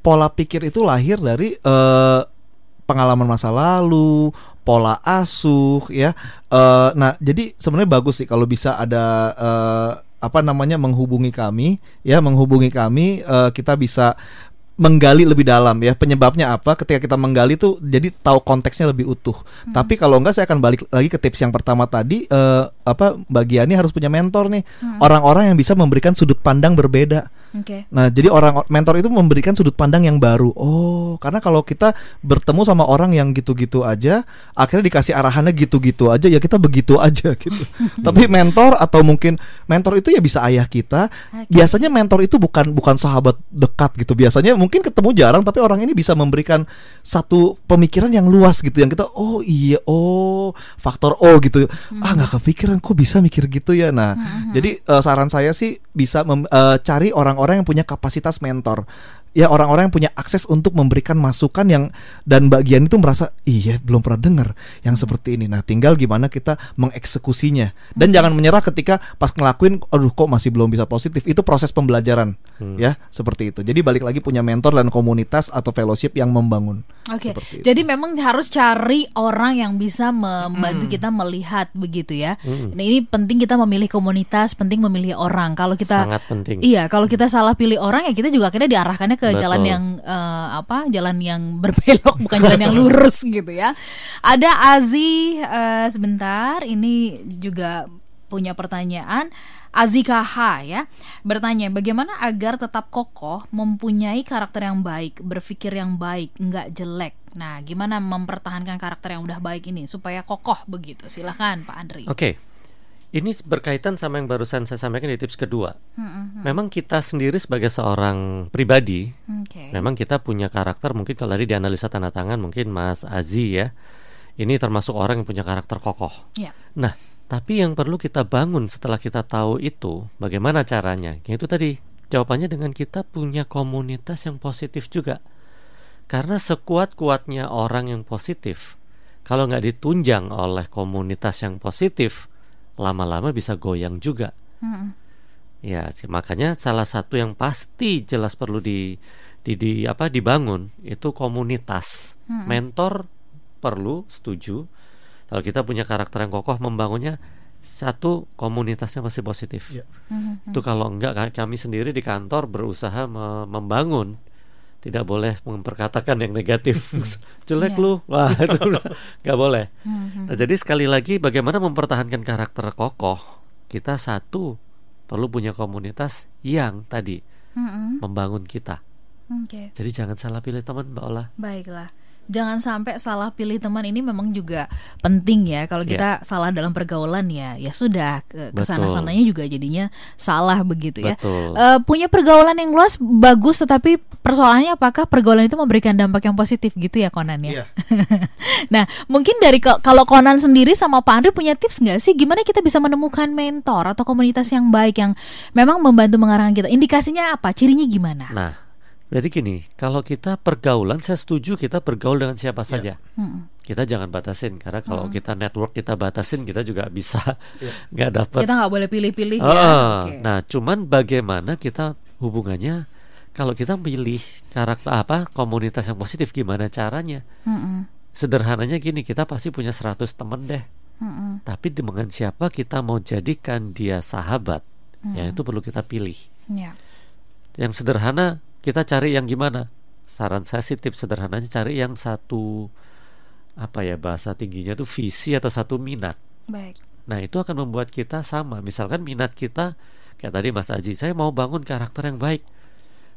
pola pikir itu lahir dari eh, pengalaman masa lalu, pola asuh, ya. Eh, nah, jadi sebenarnya bagus sih kalau bisa ada eh, apa namanya menghubungi kami, ya, menghubungi kami, eh, kita bisa menggali lebih dalam ya penyebabnya apa ketika kita menggali tuh jadi tahu konteksnya lebih utuh tapi kalau enggak saya akan balik lagi ke tips yang pertama tadi eh, apa bagiannya harus punya mentor nih orang-orang yang bisa memberikan sudut pandang berbeda oke Nah, jadi orang mentor itu memberikan sudut pandang yang baru. Oh, karena kalau kita bertemu sama orang yang gitu-gitu aja, akhirnya dikasih arahannya gitu-gitu aja, ya kita begitu aja [laughs] gitu. Tapi mentor atau mungkin mentor itu ya bisa ayah kita. Oke. Biasanya mentor itu bukan bukan sahabat dekat gitu. Biasanya mungkin ketemu jarang, tapi orang ini bisa memberikan satu pemikiran yang luas gitu, yang kita oh iya oh faktor O gitu. Ah nggak kepikiran kok bisa mikir gitu ya. Nah, jadi eh, saran saya sih bisa mem- eh, cari orang-orang yang punya kapasitas mentor. Ya orang-orang yang punya akses untuk memberikan masukan yang dan bagian itu merasa iya belum pernah dengar yang seperti ini. Nah, tinggal gimana kita mengeksekusinya. Dan jangan menyerah ketika pas ngelakuin aduh kok masih belum bisa positif. Itu proses pembelajaran ya, seperti itu. Jadi balik lagi punya mentor dan komunitas atau fellowship yang membangun. Oke, itu. jadi memang harus cari orang yang bisa membantu kita melihat begitu ya. Nah ini penting kita memilih komunitas, penting memilih orang. Kalau kita Sangat penting. Iya, kalau kita salah pilih orang ya kita juga akhirnya diarahkannya ke Betul. jalan yang eh, apa? Jalan yang [laughs] berbelok bukan jalan yang lurus gitu ya. Ada Azi eh, sebentar, ini juga punya pertanyaan. Azi KH ya bertanya bagaimana agar tetap kokoh mempunyai karakter yang baik berpikir yang baik nggak jelek nah gimana mempertahankan karakter yang udah baik ini supaya kokoh begitu silahkan Pak Andri Oke. Ini berkaitan sama yang barusan saya sampaikan di tips kedua. Hmm, Memang kita sendiri sebagai seorang pribadi, oke memang kita punya karakter mungkin kalau tadi dianalisa tanda tangan mungkin Mas Azi ya. Ini termasuk orang yang punya karakter kokoh. ya Nah, tapi yang perlu kita bangun setelah kita tahu itu, bagaimana caranya? Yaitu tadi jawabannya dengan kita punya komunitas yang positif juga. Karena sekuat-kuatnya orang yang positif, kalau nggak ditunjang oleh komunitas yang positif, lama-lama bisa goyang juga. Hmm, Ya, makanya salah satu yang pasti jelas perlu di, di, di- apa dibangun itu komunitas. Mentor perlu, setuju. Kalau kita punya karakter yang kokoh, membangunnya satu komunitasnya masih positif. Iya. Mhm. Itu kalau enggak ka- kami sendiri di kantor berusaha me- membangun tidak boleh memperkatakan yang negatif [laughs] jelek Iya. lu wah [laughs] itu nggak boleh Mhm. Nah, jadi sekali lagi bagaimana mempertahankan karakter kokoh kita satu perlu punya komunitas yang tadi Mhm. membangun kita Oke. jadi jangan salah pilih teman mbak Ola Baiklah. Jangan sampai salah pilih teman ini memang juga penting ya. Kalau kita salah dalam pergaulan ya, ya sudah ke ke sana sananya juga jadinya salah begitu ya. Betul. Eh, punya pergaulan yang luas bagus, tetapi persoalannya apakah pergaulan itu memberikan dampak yang positif gitu ya Konan ya? Iya. [laughs] nah, mungkin dari kalau Konan sendiri sama Pak Andri punya tips nggak sih gimana kita bisa menemukan mentor atau komunitas yang baik yang memang membantu mengarahkan kita? Indikasinya apa? Cirinya gimana? nah jadi gini kalau kita pergaulan saya setuju kita bergaul dengan siapa saja Mm-mm. kita jangan batasin karena kalau kita network kita batasin kita juga bisa [laughs] [laughs] nggak dapat Kita nggak boleh pilih-pilih ya. Ah, Oke. Nah, cuman bagaimana kita hubungannya kalau kita pilih karakter apa komunitas yang positif gimana caranya? Mm-mm. Sederhananya gini, kita pasti punya 100 teman deh. Mm-mm. Tapi dengan siapa kita mau jadikan dia sahabat? Ya itu perlu kita pilih. Ya. Yang sederhana kita cari yang gimana? Saran saya sih tips sederhananya cari yang satu apa ya bahasa tingginya tuh visi atau satu minat. Baik. Nah itu akan membuat kita sama Misalkan minat kita Kayak tadi Mas Aji Saya mau bangun karakter yang baik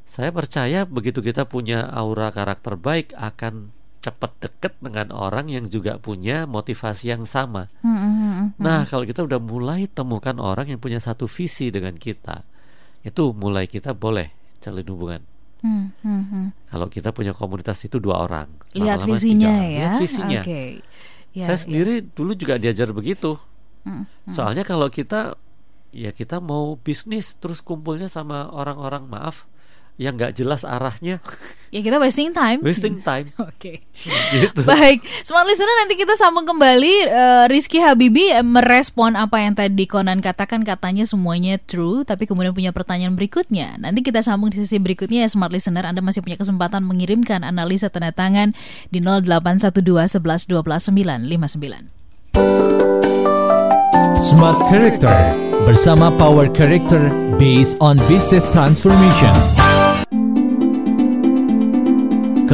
Saya percaya begitu kita punya aura karakter baik Akan cepat deket dengan orang yang juga punya motivasi yang sama Mm-mm. Nah kalau kita udah mulai temukan orang yang punya satu visi dengan kita Itu mulai kita boleh jalin hubungan Mm-mm. Kalau kita punya komunitas itu dua orang Lihat lama-lama visinya tiga orang. ya. Lihat visinya Oke. Ya, saya ya. sendiri dulu juga diajar begitu. Mm, Soalnya kalau kita ya kita mau bisnis terus kumpulnya sama orang-orang maaf yang nggak jelas arahnya, Ya kita wasting time. wasting time. [laughs] Oke. gitu. Baik, smart listener nanti kita sambung kembali eh, Rizky Habibi eh, merespon apa yang tadi Conan katakan katanya semuanya true tapi kemudian punya pertanyaan berikutnya. Nanti kita sambung di sesi berikutnya ya smart listener Anda masih punya kesempatan mengirimkan analisa tanda tangan di 0812 11 12 959. Smart Character bersama Power Character based on business transformation.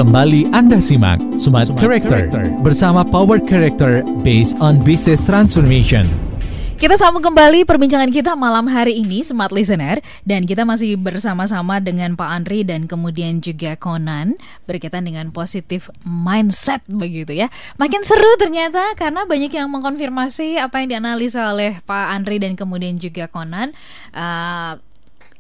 Kembali Anda simak Smart, Character, bersama Power Character based on business transformation. Kita sambung kembali perbincangan kita malam hari ini Smart Listener dan kita masih bersama-sama dengan Pak Andri dan kemudian juga Conan berkaitan dengan positif mindset begitu ya. Makin seru ternyata karena banyak yang mengkonfirmasi apa yang dianalisa oleh Pak Andri dan kemudian juga Conan. Eh,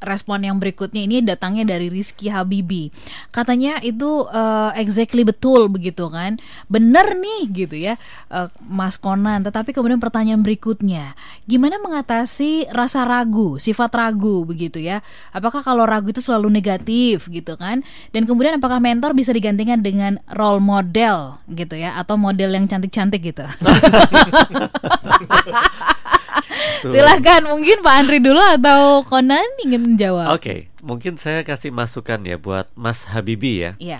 respon yang berikutnya ini datangnya dari Rizky Habibi. Katanya itu eh, exactly betul begitu kan. Bener nih gitu ya eh, Mas Konan. Tetapi kemudian pertanyaan berikutnya, gimana mengatasi rasa ragu, sifat ragu begitu ya? Apakah kalau ragu itu selalu negatif gitu kan? Dan kemudian apakah mentor bisa digantikan dengan role model gitu ya atau model yang cantik-cantik gitu? [laughs] Silahkan mungkin Pak Andri dulu atau Konan ingin menjawab. Oke, mungkin saya kasih masukan ya buat Mas Habibi ya. Iya.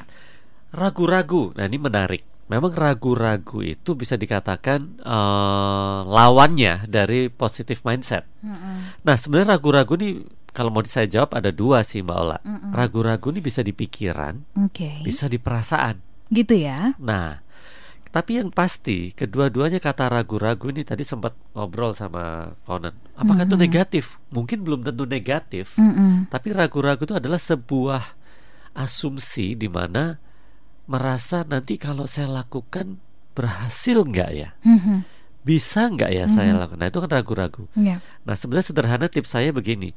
Ragu-ragu. Nah, ini menarik. Memang ragu-ragu itu bisa dikatakan eh, lawannya dari positive mindset. Nah, sebenarnya ragu-ragu nih kalau mau saya jawab ada dua sih Mbak Ola. Ragu-ragu ini bisa di pikiran, Oke. bisa di perasaan. Gitu ya. Nah, tapi yang pasti kedua-duanya kata ragu-ragu ini tadi sempat ngobrol sama Conan. Apakah itu negatif? Mungkin belum tentu negatif. Mm-mm. Tapi ragu-ragu itu adalah sebuah asumsi di mana merasa nanti kalau saya lakukan berhasil nggak ya? Mhm. Bisa nggak ya saya lakukan? Nah itu kan ragu-ragu. Iya. Nah sebenarnya sederhana tips saya begini.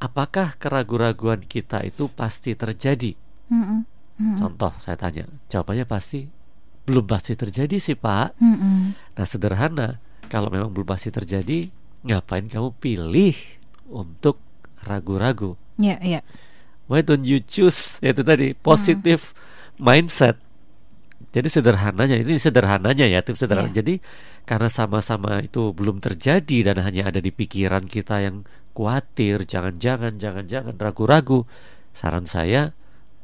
Apakah keraguan-raguan kita itu pasti terjadi? Mm-mm. Mm-mm. Contoh saya tanya, jawabannya pasti belum pasti terjadi sih Pak. Mm-mm. Nah sederhana, kalau memang belum pasti terjadi, ngapain kamu pilih untuk ragu-ragu? Iya, iya. Why don't you choose? Itu tadi positive mindset. Jadi sederhananya ini sederhananya ya tips sederhana. Iya. Jadi karena sama-sama itu belum terjadi dan hanya ada di pikiran kita yang khawatir, jangan-jangan, jangan-jangan ragu-ragu. Saran saya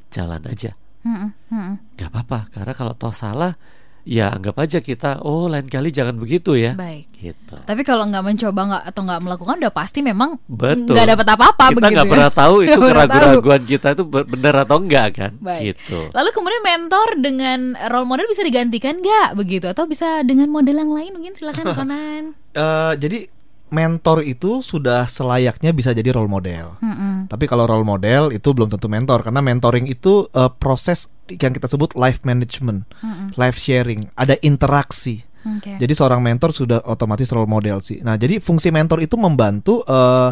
jalan aja, Nggak apa-apa. Karena kalau toh salah, ya anggap aja kita oh lain kali jangan begitu ya. Baik. Gitu. Tapi kalau nggak mencoba nggak atau nggak melakukan udah pasti memang Betul. nggak dapat apa-apa kita begitu nggak ya. pernah tahu [laughs] itu keraguan-raguan kita itu be- benar atau enggak kan Baik. gitu Lalu kemudian mentor dengan role model bisa digantikan nggak begitu atau bisa dengan model yang lain mungkin silakan [laughs] Conan. Eh, jadi mentor itu sudah selayaknya bisa jadi role model. Mm-mm. Tapi kalau role model itu belum tentu mentor karena mentoring itu eh, proses yang kita sebut life management, life sharing, ada interaksi. Oke. Jadi seorang mentor sudah otomatis role model sih. Nah, jadi fungsi mentor itu membantu eh,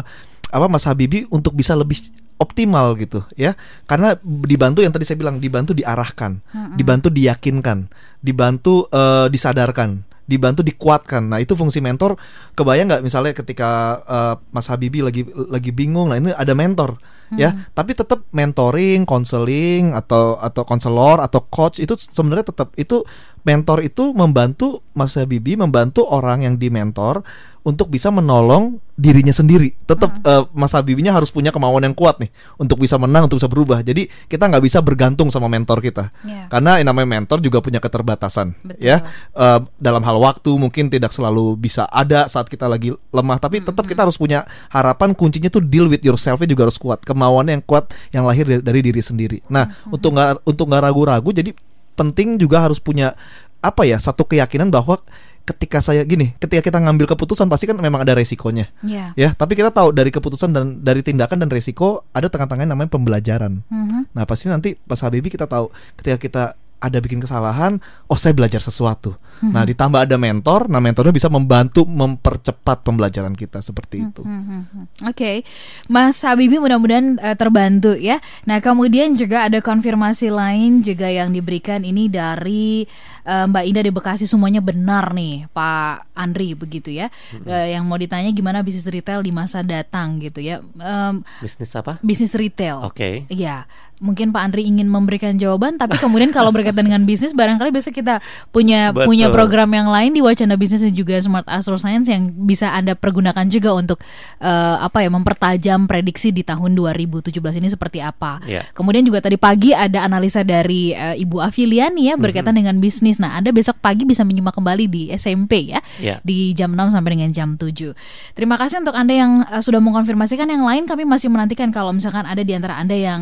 apa Mas Habibi untuk bisa lebih optimal gitu ya. Karena dibantu yang tadi saya bilang dibantu diarahkan, dibantu diyakinkan, dibantu eh, disadarkan, dibantu dikuatkan. Nah, itu fungsi mentor. Kebayang nggak misalnya ketika eh, Mas Habibi lagi lagi bingung, nah ini ada mentor ya. Tapi tetap mentoring, konseling atau atau konselor atau coach itu sebenarnya tetap itu mentor itu membantu Mas Habibi membantu orang yang dimentor untuk bisa menolong dirinya sendiri. Tetap eh, Mas Habibinya harus punya kemauan yang kuat nih untuk bisa menang, untuk bisa berubah. Jadi kita nggak bisa bergantung sama mentor kita, Iya. karena yang namanya mentor juga punya keterbatasan, Betul. ya. Eh, dalam hal waktu mungkin tidak selalu bisa ada saat kita lagi lemah, tapi tetap kita harus punya harapan. Kuncinya tuh deal with yourself juga harus kuat, kemauannya yang kuat yang lahir dari, dari diri sendiri. Nah, untuk nggak untuk nggak ragu-ragu, jadi penting juga harus punya apa ya satu keyakinan bahwa ketika saya gini, ketika kita ngambil keputusan pasti kan memang ada resikonya. Iya. Ya, tapi kita tahu dari keputusan dan dari tindakan dan resiko ada tengah-tengahnya namanya pembelajaran. Mhm. Nah, pasti nanti pas Habibi kita tahu ketika kita ada bikin kesalahan, oh saya belajar sesuatu. Nah, ditambah ada mentor, nah mentornya bisa membantu mempercepat pembelajaran kita seperti itu. Mhm. Oke, Mas Habibi mudah-mudahan eh, terbantu ya. Nah kemudian juga ada konfirmasi lain juga yang diberikan ini dari eh, Mbak Indah di Bekasi semuanya benar nih Pak Andri begitu ya. Eh, yang mau ditanya gimana bisnis retail di masa datang gitu ya. Em, bisnis apa bisnis retail. oke Iya, mungkin Pak Andri ingin memberikan jawaban, tapi kemudian kalau berkaitan dengan bisnis, barangkali besok kita punya Betul. punya program yang lain di Wacana Bisnis dan juga Smart Astro Science yang bisa anda pergunakan juga untuk eh, apa ya mempertajam prediksi di tahun 2017 ini seperti apa. Iya. Kemudian juga tadi pagi ada analisa dari eh, Ibu Afiliani ya berkaitan dengan bisnis. Nah, Anda besok pagi bisa menyimak kembali di SMP ya Iya. di jam 6 sampai dengan jam 7. Terima kasih untuk Anda yang eh, sudah mengkonfirmasikan yang lain kami masih menantikan kalau misalkan ada di antara Anda yang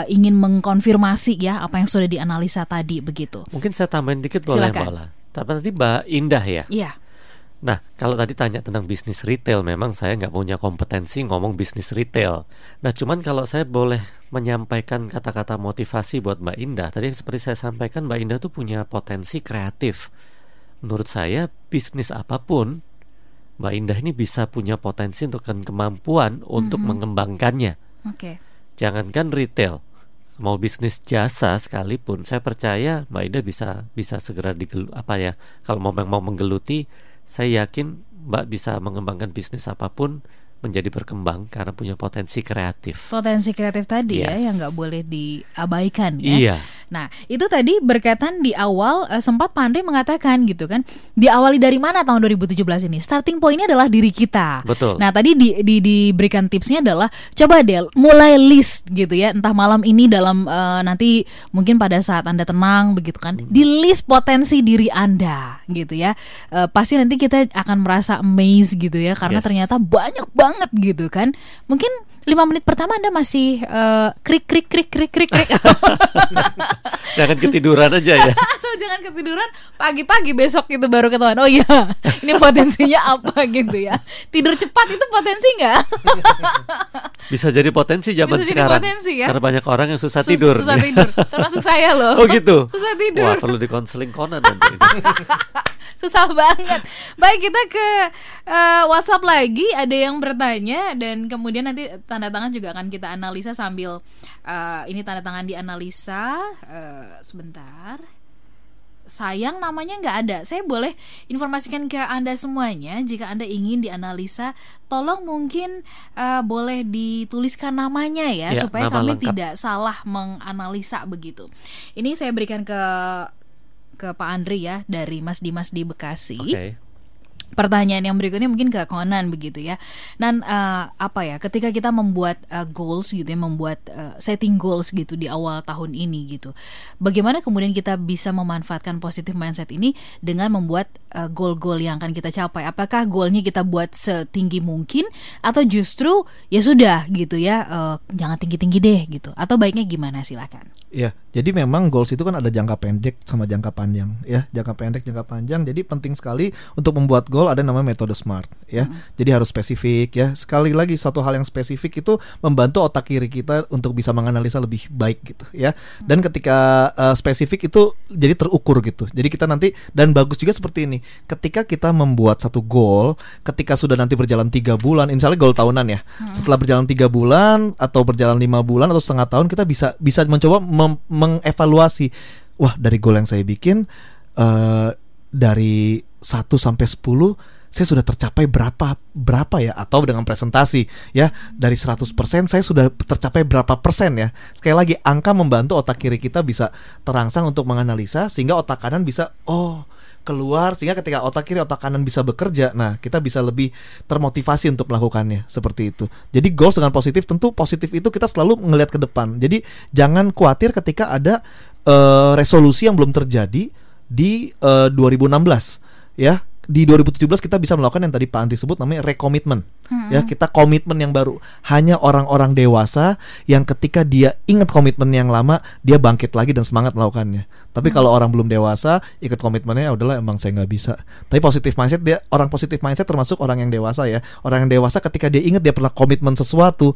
eh, ingin mengkonfirmasi ya apa yang sudah dianalisa tadi begitu. mungkin saya tambahin dikit boleh Silakan. Mbak Ola? tapi tadi Mbak Indah ya Iya. Nah, kalau tadi tanya tentang bisnis retail, memang saya nggak punya kompetensi ngomong bisnis retail. Nah, cuman kalau saya boleh menyampaikan kata-kata motivasi buat Mbak Indah, tadi yang seperti saya sampaikan, Mbak Indah tuh punya potensi kreatif. Menurut saya, bisnis apa pun, Mbak Indah ini bisa punya potensi untuk kemampuan untuk mengembangkannya. Oke. Jangankan retail, mau bisnis jasa sekalipun, saya percaya Mbak Ida bisa bisa segera digelu apa ya? Kalau mau mau menggeluti, saya yakin Mbak bisa mengembangkan bisnis apa pun menjadi berkembang karena punya potensi kreatif. Potensi kreatif tadi ya Yes. yang nggak boleh diabaikan ya. Iya. Nah, itu tadi berkaitan di awal eh, sempat Pak Andre mengatakan gitu kan, diawali dari mana tahun 2017 ini? Starting pointnya adalah diri kita. Betul. Nah, tadi di, di- diberikan tipsnya adalah coba deh mulai list gitu ya, entah malam ini dalam eh, nanti mungkin pada saat Anda tenang begitu kan, di list potensi diri Anda gitu ya. Eh, pasti nanti kita akan merasa amazed gitu ya karena Yes. ternyata banyak banget gitu kan. Mungkin lima menit pertama Anda masih eh, krik krik krik krik krik krik. [laughs] [laughs] Jangan ketiduran aja ya. [laughs] Asal jangan ketiduran pagi-pagi besok itu baru ketahuan. Oh iya, [laughs] ini potensinya apa gitu ya. Tidur cepat itu potensi nggak? Bisa jadi potensi zaman Bisa jadi sekarang. potensi ya. Karena banyak orang yang susah Sus- tidur. Susah tidur. Termasuk saya loh. Oh gitu. Susah tidur. Wah, perlu dikonseling Conan nanti. Susah banget. Baik, kita ke eh, WhatsApp lagi. Ada yang bertanya dan kemudian nanti tanda tangan juga akan kita analisa sambil eh, ini tanda tangan dianalisa. Eh, sebentar. Sayang namanya nggak ada. Saya boleh informasikan ke anda semuanya jika anda ingin dianalisa, tolong mungkin eh, boleh dituliskan namanya ya, Ya, supaya nama kami lengkap. tidak salah menganalisa begitu. Ini saya berikan ke ke Pak Andri ya dari Mas Dimas di Bekasi. Oke. Pertanyaan yang berikutnya mungkin ke Conan begitu ya. Dan uh, apa ya, ketika kita membuat uh, goals gitu ya, membuat uh, setting goals gitu di awal tahun ini gitu. Bagaimana kemudian kita bisa memanfaatkan positive mindset ini dengan membuat goal-goal yang akan kita capai? Apakah goalnya kita buat setinggi mungkin atau justru ya sudah gitu ya, uh, jangan tinggi-tinggi deh gitu. Atau baiknya gimana silakan. Ya, jadi memang goals itu kan ada jangka pendek sama jangka panjang ya. Jangka pendek, jangka panjang. Jadi penting sekali untuk membuat goal ada namanya metode SMART ya. Hmm. Jadi harus spesifik ya. Sekali lagi satu hal yang spesifik itu membantu otak kiri kita untuk bisa menganalisa lebih baik gitu ya. Dan ketika uh, spesifik itu jadi terukur gitu. Jadi kita nanti dan bagus juga seperti ini. Ketika kita membuat satu goal, ketika sudah nanti berjalan tiga bulan, misalnya goal tahunan ya. Hmm. Setelah berjalan tiga bulan atau berjalan lima bulan atau setengah tahun kita bisa bisa mencoba mengevaluasi wah dari goal yang saya bikin uh, dari 1 sampai 10 saya sudah tercapai berapa berapa ya? Atau dengan presentasi ya. Dari 100% saya sudah tercapai berapa persen ya. Sekali lagi angka membantu otak kiri kita bisa terangsang untuk menganalisa sehingga otak kanan bisa oh keluar. Sehingga ketika otak kiri otak kanan bisa bekerja nah kita bisa lebih termotivasi untuk melakukannya. Seperti itu. Jadi goals dengan positif tentu positif itu kita selalu melihat ke depan. Jadi jangan khawatir ketika ada uh, resolusi yang belum terjadi di uh, eh, 2016 ya di 2017 kita bisa melakukan yang tadi Pak Andri sebut namanya rekomitmen. Hmm. Ya, kita komitmen yang baru. Hanya orang-orang dewasa yang ketika dia ingat komitmen yang lama, dia bangkit lagi dan semangat melakukannya. Tapi hmm. kalau orang belum dewasa, ikut komitmennya ya udahlah emang saya nggak bisa. Tapi positif mindset dia orang positif mindset termasuk orang yang dewasa ya. Orang yang dewasa ketika dia ingat dia pernah komitmen sesuatu,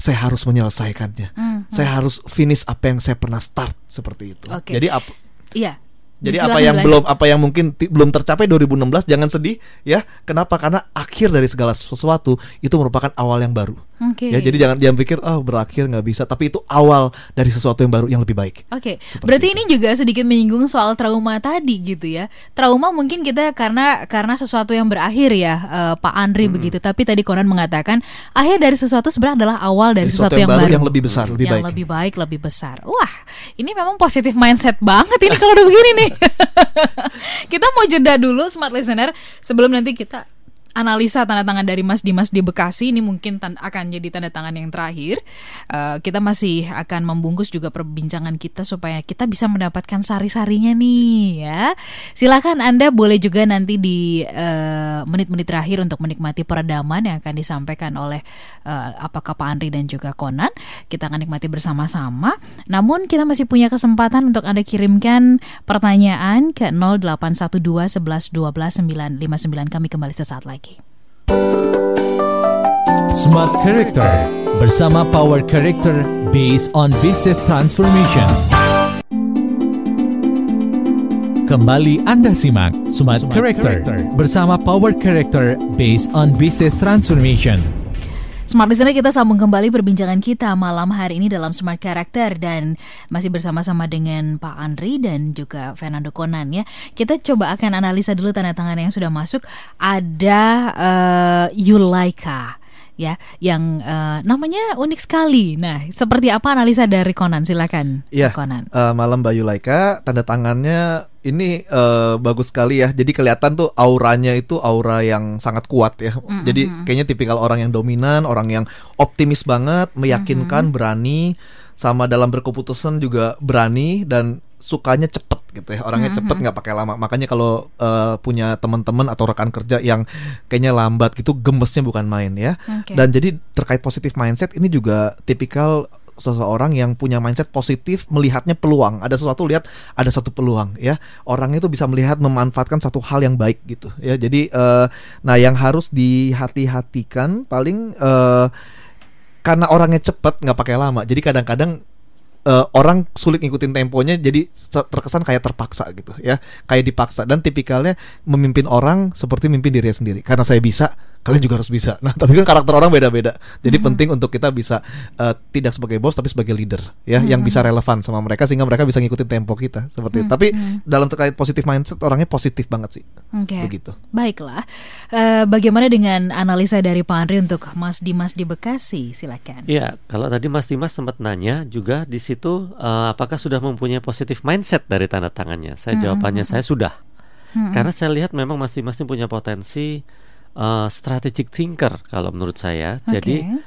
saya harus menyelesaikannya. Hmm. Saya harus finish apa yang saya pernah start seperti itu. Okay. Jadi apa Iya, jadi apa yang belum apa yang mungkin belum tercapai 2016 jangan sedih ya. Kenapa? Karena akhir dari segala sesuatu itu merupakan awal yang baru. Okay. Ya, jadi jangan jangan pikir oh berakhir nggak bisa, tapi itu awal dari sesuatu yang baru yang lebih baik. Oke. Okay. Berarti itu. ini juga sedikit menyinggung soal trauma tadi gitu ya. Trauma mungkin kita karena karena sesuatu yang berakhir ya, uh, Pak Andri hmm. begitu. Tapi tadi Conan mengatakan akhir dari sesuatu sebenarnya adalah awal dari, sesuatu, sesuatu yang, yang baru, yang lebih besar, lebih yang baik. lebih baik, lebih besar. Wah, ini memang positif mindset banget ini kalau udah begini nih. [laughs] kita mau jeda dulu smart listener sebelum nanti kita analisa tanda tangan dari Mas Dimas di Bekasi ini mungkin akan jadi tanda tangan yang terakhir. Uh, kita masih akan membungkus juga perbincangan kita supaya kita bisa mendapatkan sari-sarinya nih ya. Silakan Anda boleh juga nanti di eh, menit-menit terakhir untuk menikmati peredaman yang akan disampaikan oleh uh, apakah Pak Andri dan juga Konan. Kita akan nikmati bersama-sama. Namun kita masih punya kesempatan untuk Anda kirimkan pertanyaan ke 0812 11 12 959 kami kembali sesaat lagi. Smart Character bersama Power Character based on Business Transformation. Kembali Anda simak Smart, Smart Character, Character bersama Power Character based on Business Transformation. Smart Listener kita sambung kembali perbincangan kita malam hari ini dalam Smart Character dan masih bersama-sama dengan Pak Andri dan juga Fernando Conan ya. Kita coba akan analisa dulu tanda tangan yang sudah masuk. Ada uh, Yulaika ya yang uh, namanya unik sekali. Nah, seperti apa analisa dari Conan? Silakan. Iya. Conan. Uh, malam Bayu Laika, tanda tangannya ini uh, bagus sekali ya. Jadi kelihatan tuh auranya itu aura yang sangat kuat ya. Mm -hmm. Jadi kayaknya tipikal orang yang dominan, orang yang optimis banget, meyakinkan, mm -hmm. berani, sama dalam berkeputusan juga berani dan sukanya cepet gitu ya orangnya mm -hmm. cepet nggak pakai lama makanya kalau uh, punya teman-teman atau rekan kerja yang kayaknya lambat gitu gemesnya bukan main ya okay. dan jadi terkait positif mindset ini juga tipikal seseorang yang punya mindset positif melihatnya peluang. Ada sesuatu lihat ada satu peluang ya. Orang itu bisa melihat memanfaatkan satu hal yang baik gitu ya. Jadi uh, nah yang harus dihati-hatikan paling uh, karena orangnya cepet nggak pakai lama. Jadi kadang-kadang uh, orang sulit ngikutin temponya jadi terkesan kayak terpaksa gitu ya. Kayak dipaksa. Dan tipikalnya memimpin orang seperti memimpin diri sendiri. Karena saya bisa kalian juga harus bisa nah [laughs] tapi kan karakter orang beda-beda jadi mm-hmm. penting untuk kita bisa uh, tidak sebagai bos tapi sebagai leader ya mm-hmm. yang bisa relevan sama mereka sehingga mereka bisa ngikutin tempo kita seperti mm-hmm. itu tapi dalam terkait positif mindset orangnya positif banget sih okay. begitu baiklah uh, bagaimana dengan analisa dari Pak Andri untuk Mas Dimas di Bekasi silakan ya kalau tadi Mas Dimas sempat nanya juga di situ uh, apakah sudah mempunyai positif mindset dari tanda tangannya saya mm-hmm. jawabannya saya sudah Mm-mm. Karena saya lihat memang masing-masing punya potensi uh, strategic thinker kalau menurut saya. Jadi Oke.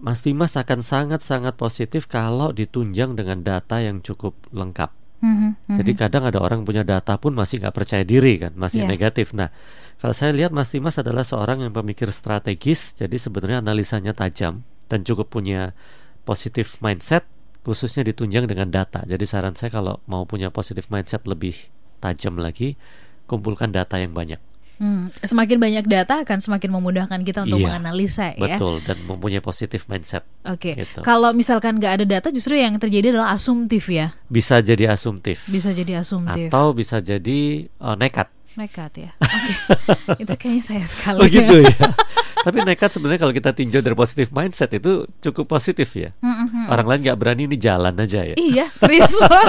Mas Dimas akan sangat-sangat positif kalau ditunjang dengan data yang cukup lengkap. Mhm, mhm. Jadi kadang ada orang punya data pun masih nggak percaya diri kan, masih Iya. negatif. Nah, kalau saya lihat Mas Dimas adalah seorang yang pemikir strategis, jadi sebenarnya analisanya tajam dan cukup punya positif mindset, khususnya ditunjang dengan data. Jadi saran saya kalau mau punya positif mindset lebih tajam lagi, kumpulkan data yang banyak. Hmm, semakin banyak data akan semakin memudahkan kita untuk Iya, menganalisa ya. Betul dan mempunyai positif mindset. Oke. Gitu. Kalau misalkan nggak ada data, justru yang terjadi adalah asumtif ya. Bisa jadi asumtif Bisa jadi asumtif. atau bisa jadi uh, nekat. Nekat ya. Oke. [laughs] Itu kayaknya saya sekali. Oh gitu ya. [laughs] Tapi nekat sebenarnya kalau kita tinjau dari positif mindset itu cukup positif ya. Hmm, hmm, hmm. Orang lain nggak berani ini jalan aja ya. Iya, serius loh. [laughs]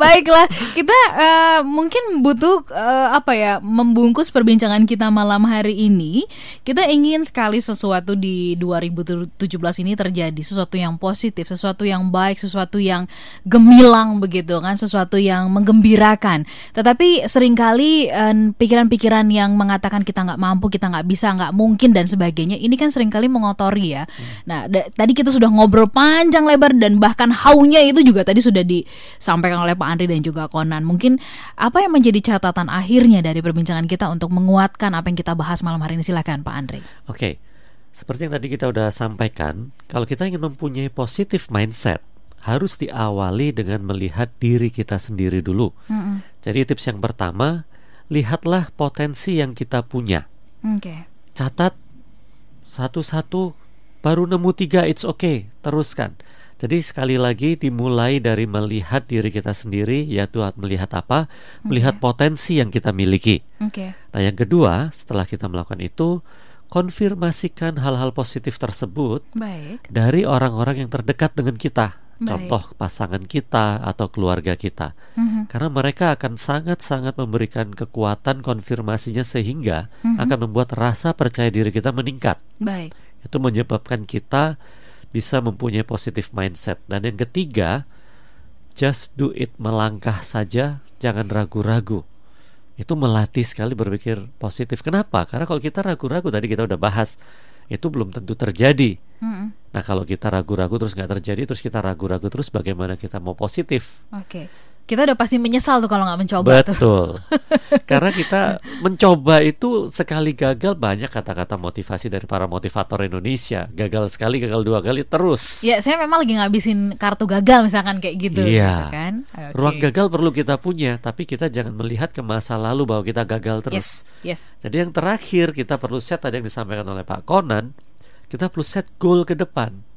Baiklah, kita eh, mungkin butuh eh, apa ya, membungkus perbincangan kita malam hari ini. Kita ingin sekali sesuatu di 2017 ini terjadi, sesuatu yang positif, sesuatu yang baik, sesuatu yang gemilang begitu kan, sesuatu yang menggembirakan. Tetapi sering kali eh, pikiran-pikiran yang mengatakan kita nggak mampu, kita nggak bisa, nggak mungkin dan sebagainya, ini kan sering kali mengotori ya. Nah, da- tadi kita sudah ngobrol panjang lebar dan bahkan haunya itu juga tadi sudah disampaikan oleh Pak Andri dan juga Konan. Mungkin apa yang menjadi catatan akhirnya dari perbincangan kita untuk menguatkan apa yang kita bahas malam hari ini silakan Pak Andri. Oke. Seperti yang tadi kita udah sampaikan, kalau kita ingin mempunyai positif mindset, harus diawali dengan melihat diri kita sendiri dulu. Mm-mm. Jadi tips yang pertama, lihatlah potensi yang kita punya. Oke. Catat satu-satu, baru nemu tiga, it's okay, teruskan. Jadi sekali lagi dimulai dari melihat diri kita sendiri, yaitu melihat apa? Melihat potensi yang kita miliki. Oke. Nah, yang kedua, setelah kita melakukan itu, konfirmasikan hal-hal positif tersebut Baik. dari orang-orang yang terdekat dengan kita. Baik. Contoh pasangan kita atau keluarga kita. Mhm. Karena mereka akan sangat-sangat memberikan kekuatan konfirmasinya sehingga Mhm. akan membuat rasa percaya diri kita meningkat. Baik. Itu menyebabkan kita bisa mempunyai positif mindset. Dan yang ketiga, just do it, melangkah saja, jangan ragu-ragu. Itu melatih sekali berpikir positif. Kenapa? Karena kalau kita ragu-ragu tadi kita udah bahas, itu belum tentu terjadi. Mm-mm. Nah kalau kita ragu-ragu terus nggak terjadi, terus kita ragu-ragu terus, bagaimana kita mau positif? Oke. Kita udah pasti menyesal tuh kalau nggak mencoba tuh. Betul. [laughs] Karena kita mencoba itu sekali gagal banyak kata-kata motivasi dari para motivator Indonesia. Gagal sekali, gagal dua kali terus. Ya, saya memang lagi ngabisin kartu gagal misalkan kayak gitu, Iya. gitu kan. Oke. Ruang gagal perlu kita punya, tapi kita jangan melihat ke masa lalu bahwa kita gagal terus. Yes, yes. Jadi yang terakhir kita perlu set tadi yang disampaikan oleh Pak Konan, kita perlu set goal ke depan.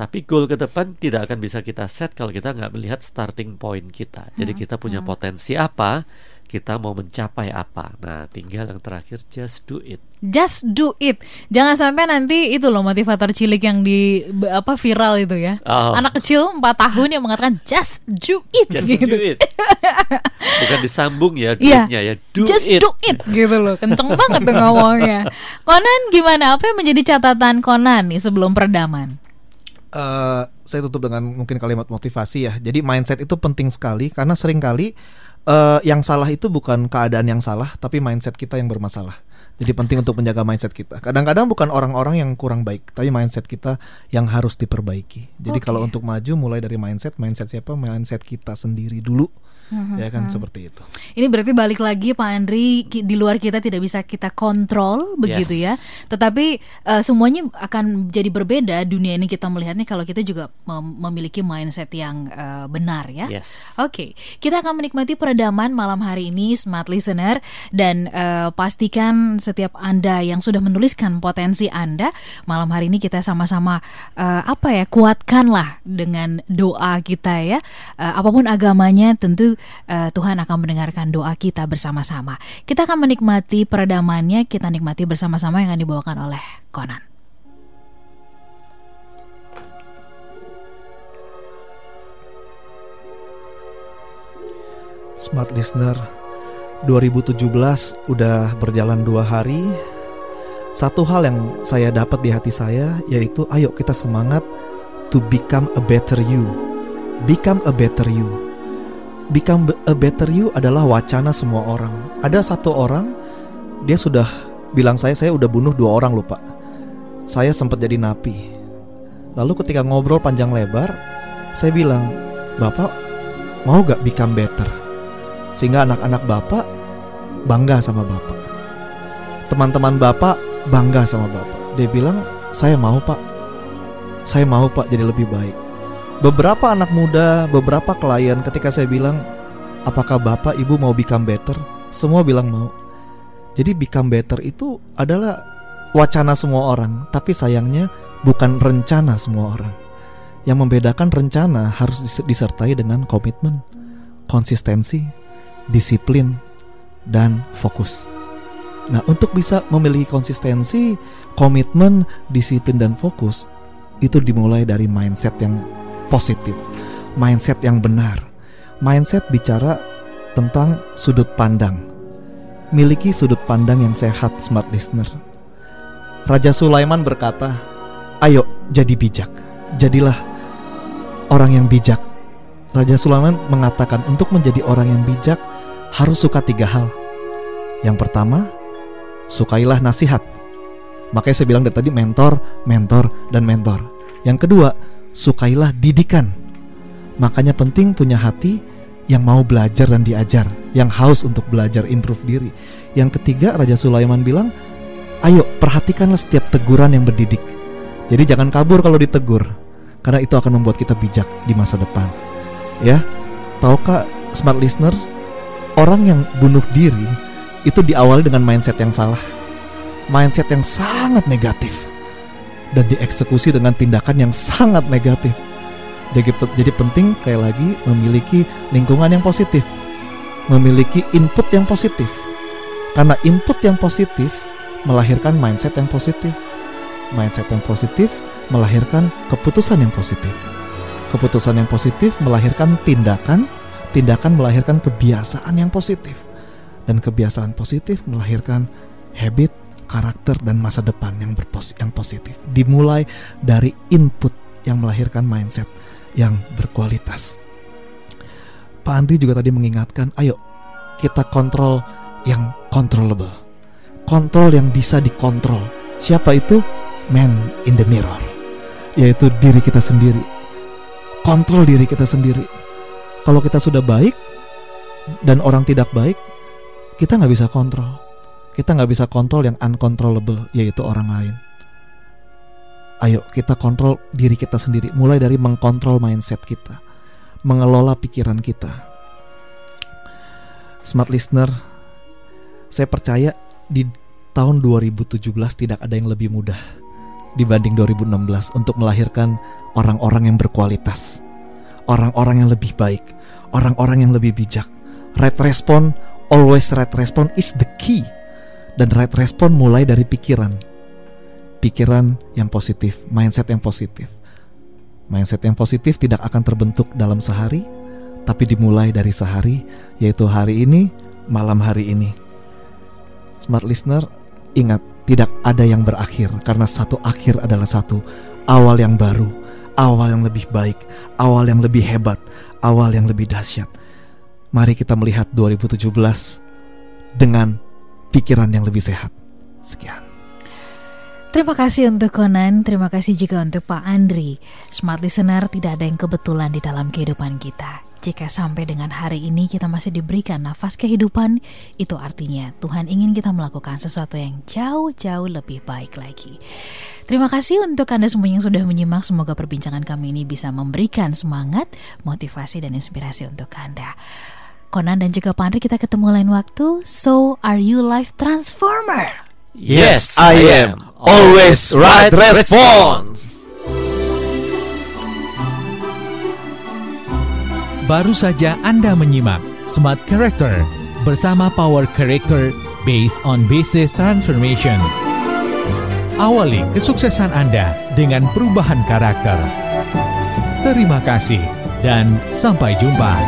Tapi goal ke depan tidak akan bisa kita set kalau kita nggak melihat starting point kita. Jadi kita punya potensi apa, kita mau mencapai apa. Nah, tinggal yang terakhir just do it. Just do it. Jangan sampai nanti itu loh motivator cilik yang di apa viral itu ya. Oh. Anak kecil 4 tahun yang mengatakan just do it Just gitu. do it. [laughs] Bukan disambung ya Iya. duitnya ya. Do just it. do it gitu loh. Kenceng banget tuh ngomongnya. [laughs] Konan gimana? Apa yang menjadi catatan Konan nih sebelum peredaman? Eh, saya tutup dengan mungkin kalimat motivasi ya. Jadi mindset itu penting sekali karena sering kali eh yang salah itu bukan keadaan yang salah, tapi mindset kita yang bermasalah. Jadi penting untuk menjaga mindset kita. Kadang-kadang bukan orang-orang yang kurang baik, tapi mindset kita yang harus diperbaiki. Jadi Oke. kalau untuk maju mulai dari mindset, mindset siapa? Mindset kita sendiri dulu. Ya kan seperti itu. Ini berarti balik lagi Pak Andri di luar kita tidak bisa kita kontrol begitu ya. Tetapi eh, semuanya akan jadi berbeda dunia ini kita melihatnya kalau kita juga mem- memiliki mindset yang eh, benar ya. Yes. Oke, kita akan menikmati peredaman malam hari ini smart listener dan eh, pastikan setiap Anda yang sudah menuliskan potensi Anda malam hari ini kita sama-sama eh, apa ya kuatkanlah dengan doa kita ya. Eh, apa pun agamanya tentu eh, Tuhan akan mendengarkan doa kita bersama-sama. Kita akan menikmati peredamannya, kita nikmati bersama-sama yang akan dibawakan oleh Konan. Smart listener 2017 udah berjalan dua hari Satu hal yang saya dapat di hati saya Yaitu ayo kita semangat To become a better you Become a better you become a better you adalah wacana semua orang. Ada satu orang dia sudah bilang saya saya udah bunuh dua orang lupa. Saya sempat jadi napi. Lalu ketika ngobrol panjang lebar, saya bilang, "Bapak mau gak become better?" Sehingga anak-anak Bapak bangga sama Bapak. Teman-teman Bapak bangga sama Bapak. Dia bilang, "Saya mau, Pak. Saya mau, Pak, jadi lebih baik." Beberapa anak muda, beberapa klien ketika saya bilang, "Apakah Bapak Ibu mau become better?" Semua bilang mau. Jadi become better itu adalah wacana semua orang, tapi sayangnya bukan rencana semua orang. Yang membedakan rencana harus disertai dengan komitmen, konsistensi, disiplin, dan fokus. Nah, untuk bisa memiliki konsistensi, komitmen, disiplin, dan fokus, itu dimulai dari mindset yang positif, mindset yang benar. Mindset bicara tentang sudut pandang. Miliki sudut pandang yang sehat, smart listener. Raja Sulaiman berkata, "Ayo jadi bijak, jadilah orang yang bijak." Raja Sulaiman mengatakan untuk menjadi orang yang bijak harus suka tiga hal. Yang pertama, sukailah nasihat. Makanya saya bilang dari tadi mentor, mentor, dan mentor. Yang kedua, sukailah didikan. Makanya penting punya hati yang mau belajar dan diajar, yang haus untuk belajar improve diri. Yang ketiga, Raja Sulaiman bilang, "Ayo, perhatikanlah setiap teguran yang berdidik." Jadi jangan kabur kalau ditegur, karena itu akan membuat kita bijak di masa depan. Ya, tahukah smart listener, orang yang bunuh diri itu diawali dengan mindset yang salah. Mindset yang sangat negatif dan dieksekusi dengan tindakan yang sangat negatif. Jadi, jadi penting sekali lagi memiliki lingkungan yang positif, memiliki input yang positif. Karena input yang positif melahirkan mindset yang positif. Mindset yang positif melahirkan keputusan yang positif. Keputusan yang positif melahirkan tindakan, tindakan melahirkan kebiasaan yang positif. Dan kebiasaan positif melahirkan habit karakter dan masa depan yang berpos yang positif. Dimulai dari input yang melahirkan mindset yang berkualitas. Pak Andri juga tadi mengingatkan, ayo kita kontrol yang controllable. Kontrol yang bisa dikontrol. Siapa itu? Man in the mirror. Yaitu diri kita sendiri. Kontrol diri kita sendiri. Kalau kita sudah baik dan orang tidak baik, kita nggak bisa kontrol kita nggak bisa kontrol yang uncontrollable, yaitu orang lain. Ayo kita kontrol diri kita sendiri, mulai dari mengkontrol mindset kita, mengelola pikiran kita. Smart listener, saya percaya di tahun 2017 tidak ada yang lebih mudah dibanding 2016 untuk melahirkan orang-orang yang berkualitas, orang-orang yang lebih baik, orang-orang yang lebih bijak. Right respon, always right respon is the key dan right respon mulai dari pikiran. Pikiran yang positif, mindset yang positif. Mindset yang positif tidak akan terbentuk dalam sehari, tapi dimulai dari sehari, yaitu hari ini, malam hari ini. Smart listener, ingat, tidak ada yang berakhir karena satu akhir adalah satu awal yang baru, awal yang lebih baik, awal yang lebih hebat, awal yang lebih dahsyat. Mari kita melihat 2017 dengan pikiran yang lebih sehat. Sekian. Terima kasih untuk Conan, terima kasih juga untuk Pak Andri. Smart listener tidak ada yang kebetulan di dalam kehidupan kita. Jika sampai dengan hari ini kita masih diberikan nafas kehidupan, itu artinya Tuhan ingin kita melakukan sesuatu yang jauh-jauh lebih baik lagi. Terima kasih untuk Anda semua yang sudah menyimak. Semoga perbincangan kami ini bisa memberikan semangat, motivasi, dan inspirasi untuk Anda. Conan dan juga Pandri kita ketemu lain waktu. So, are you life transformer? Yes, I am. Always right response. Baru saja Anda menyimak Smart Character bersama Power Character based on Basis Transformation. Awali kesuksesan Anda dengan perubahan karakter. Terima kasih dan sampai jumpa.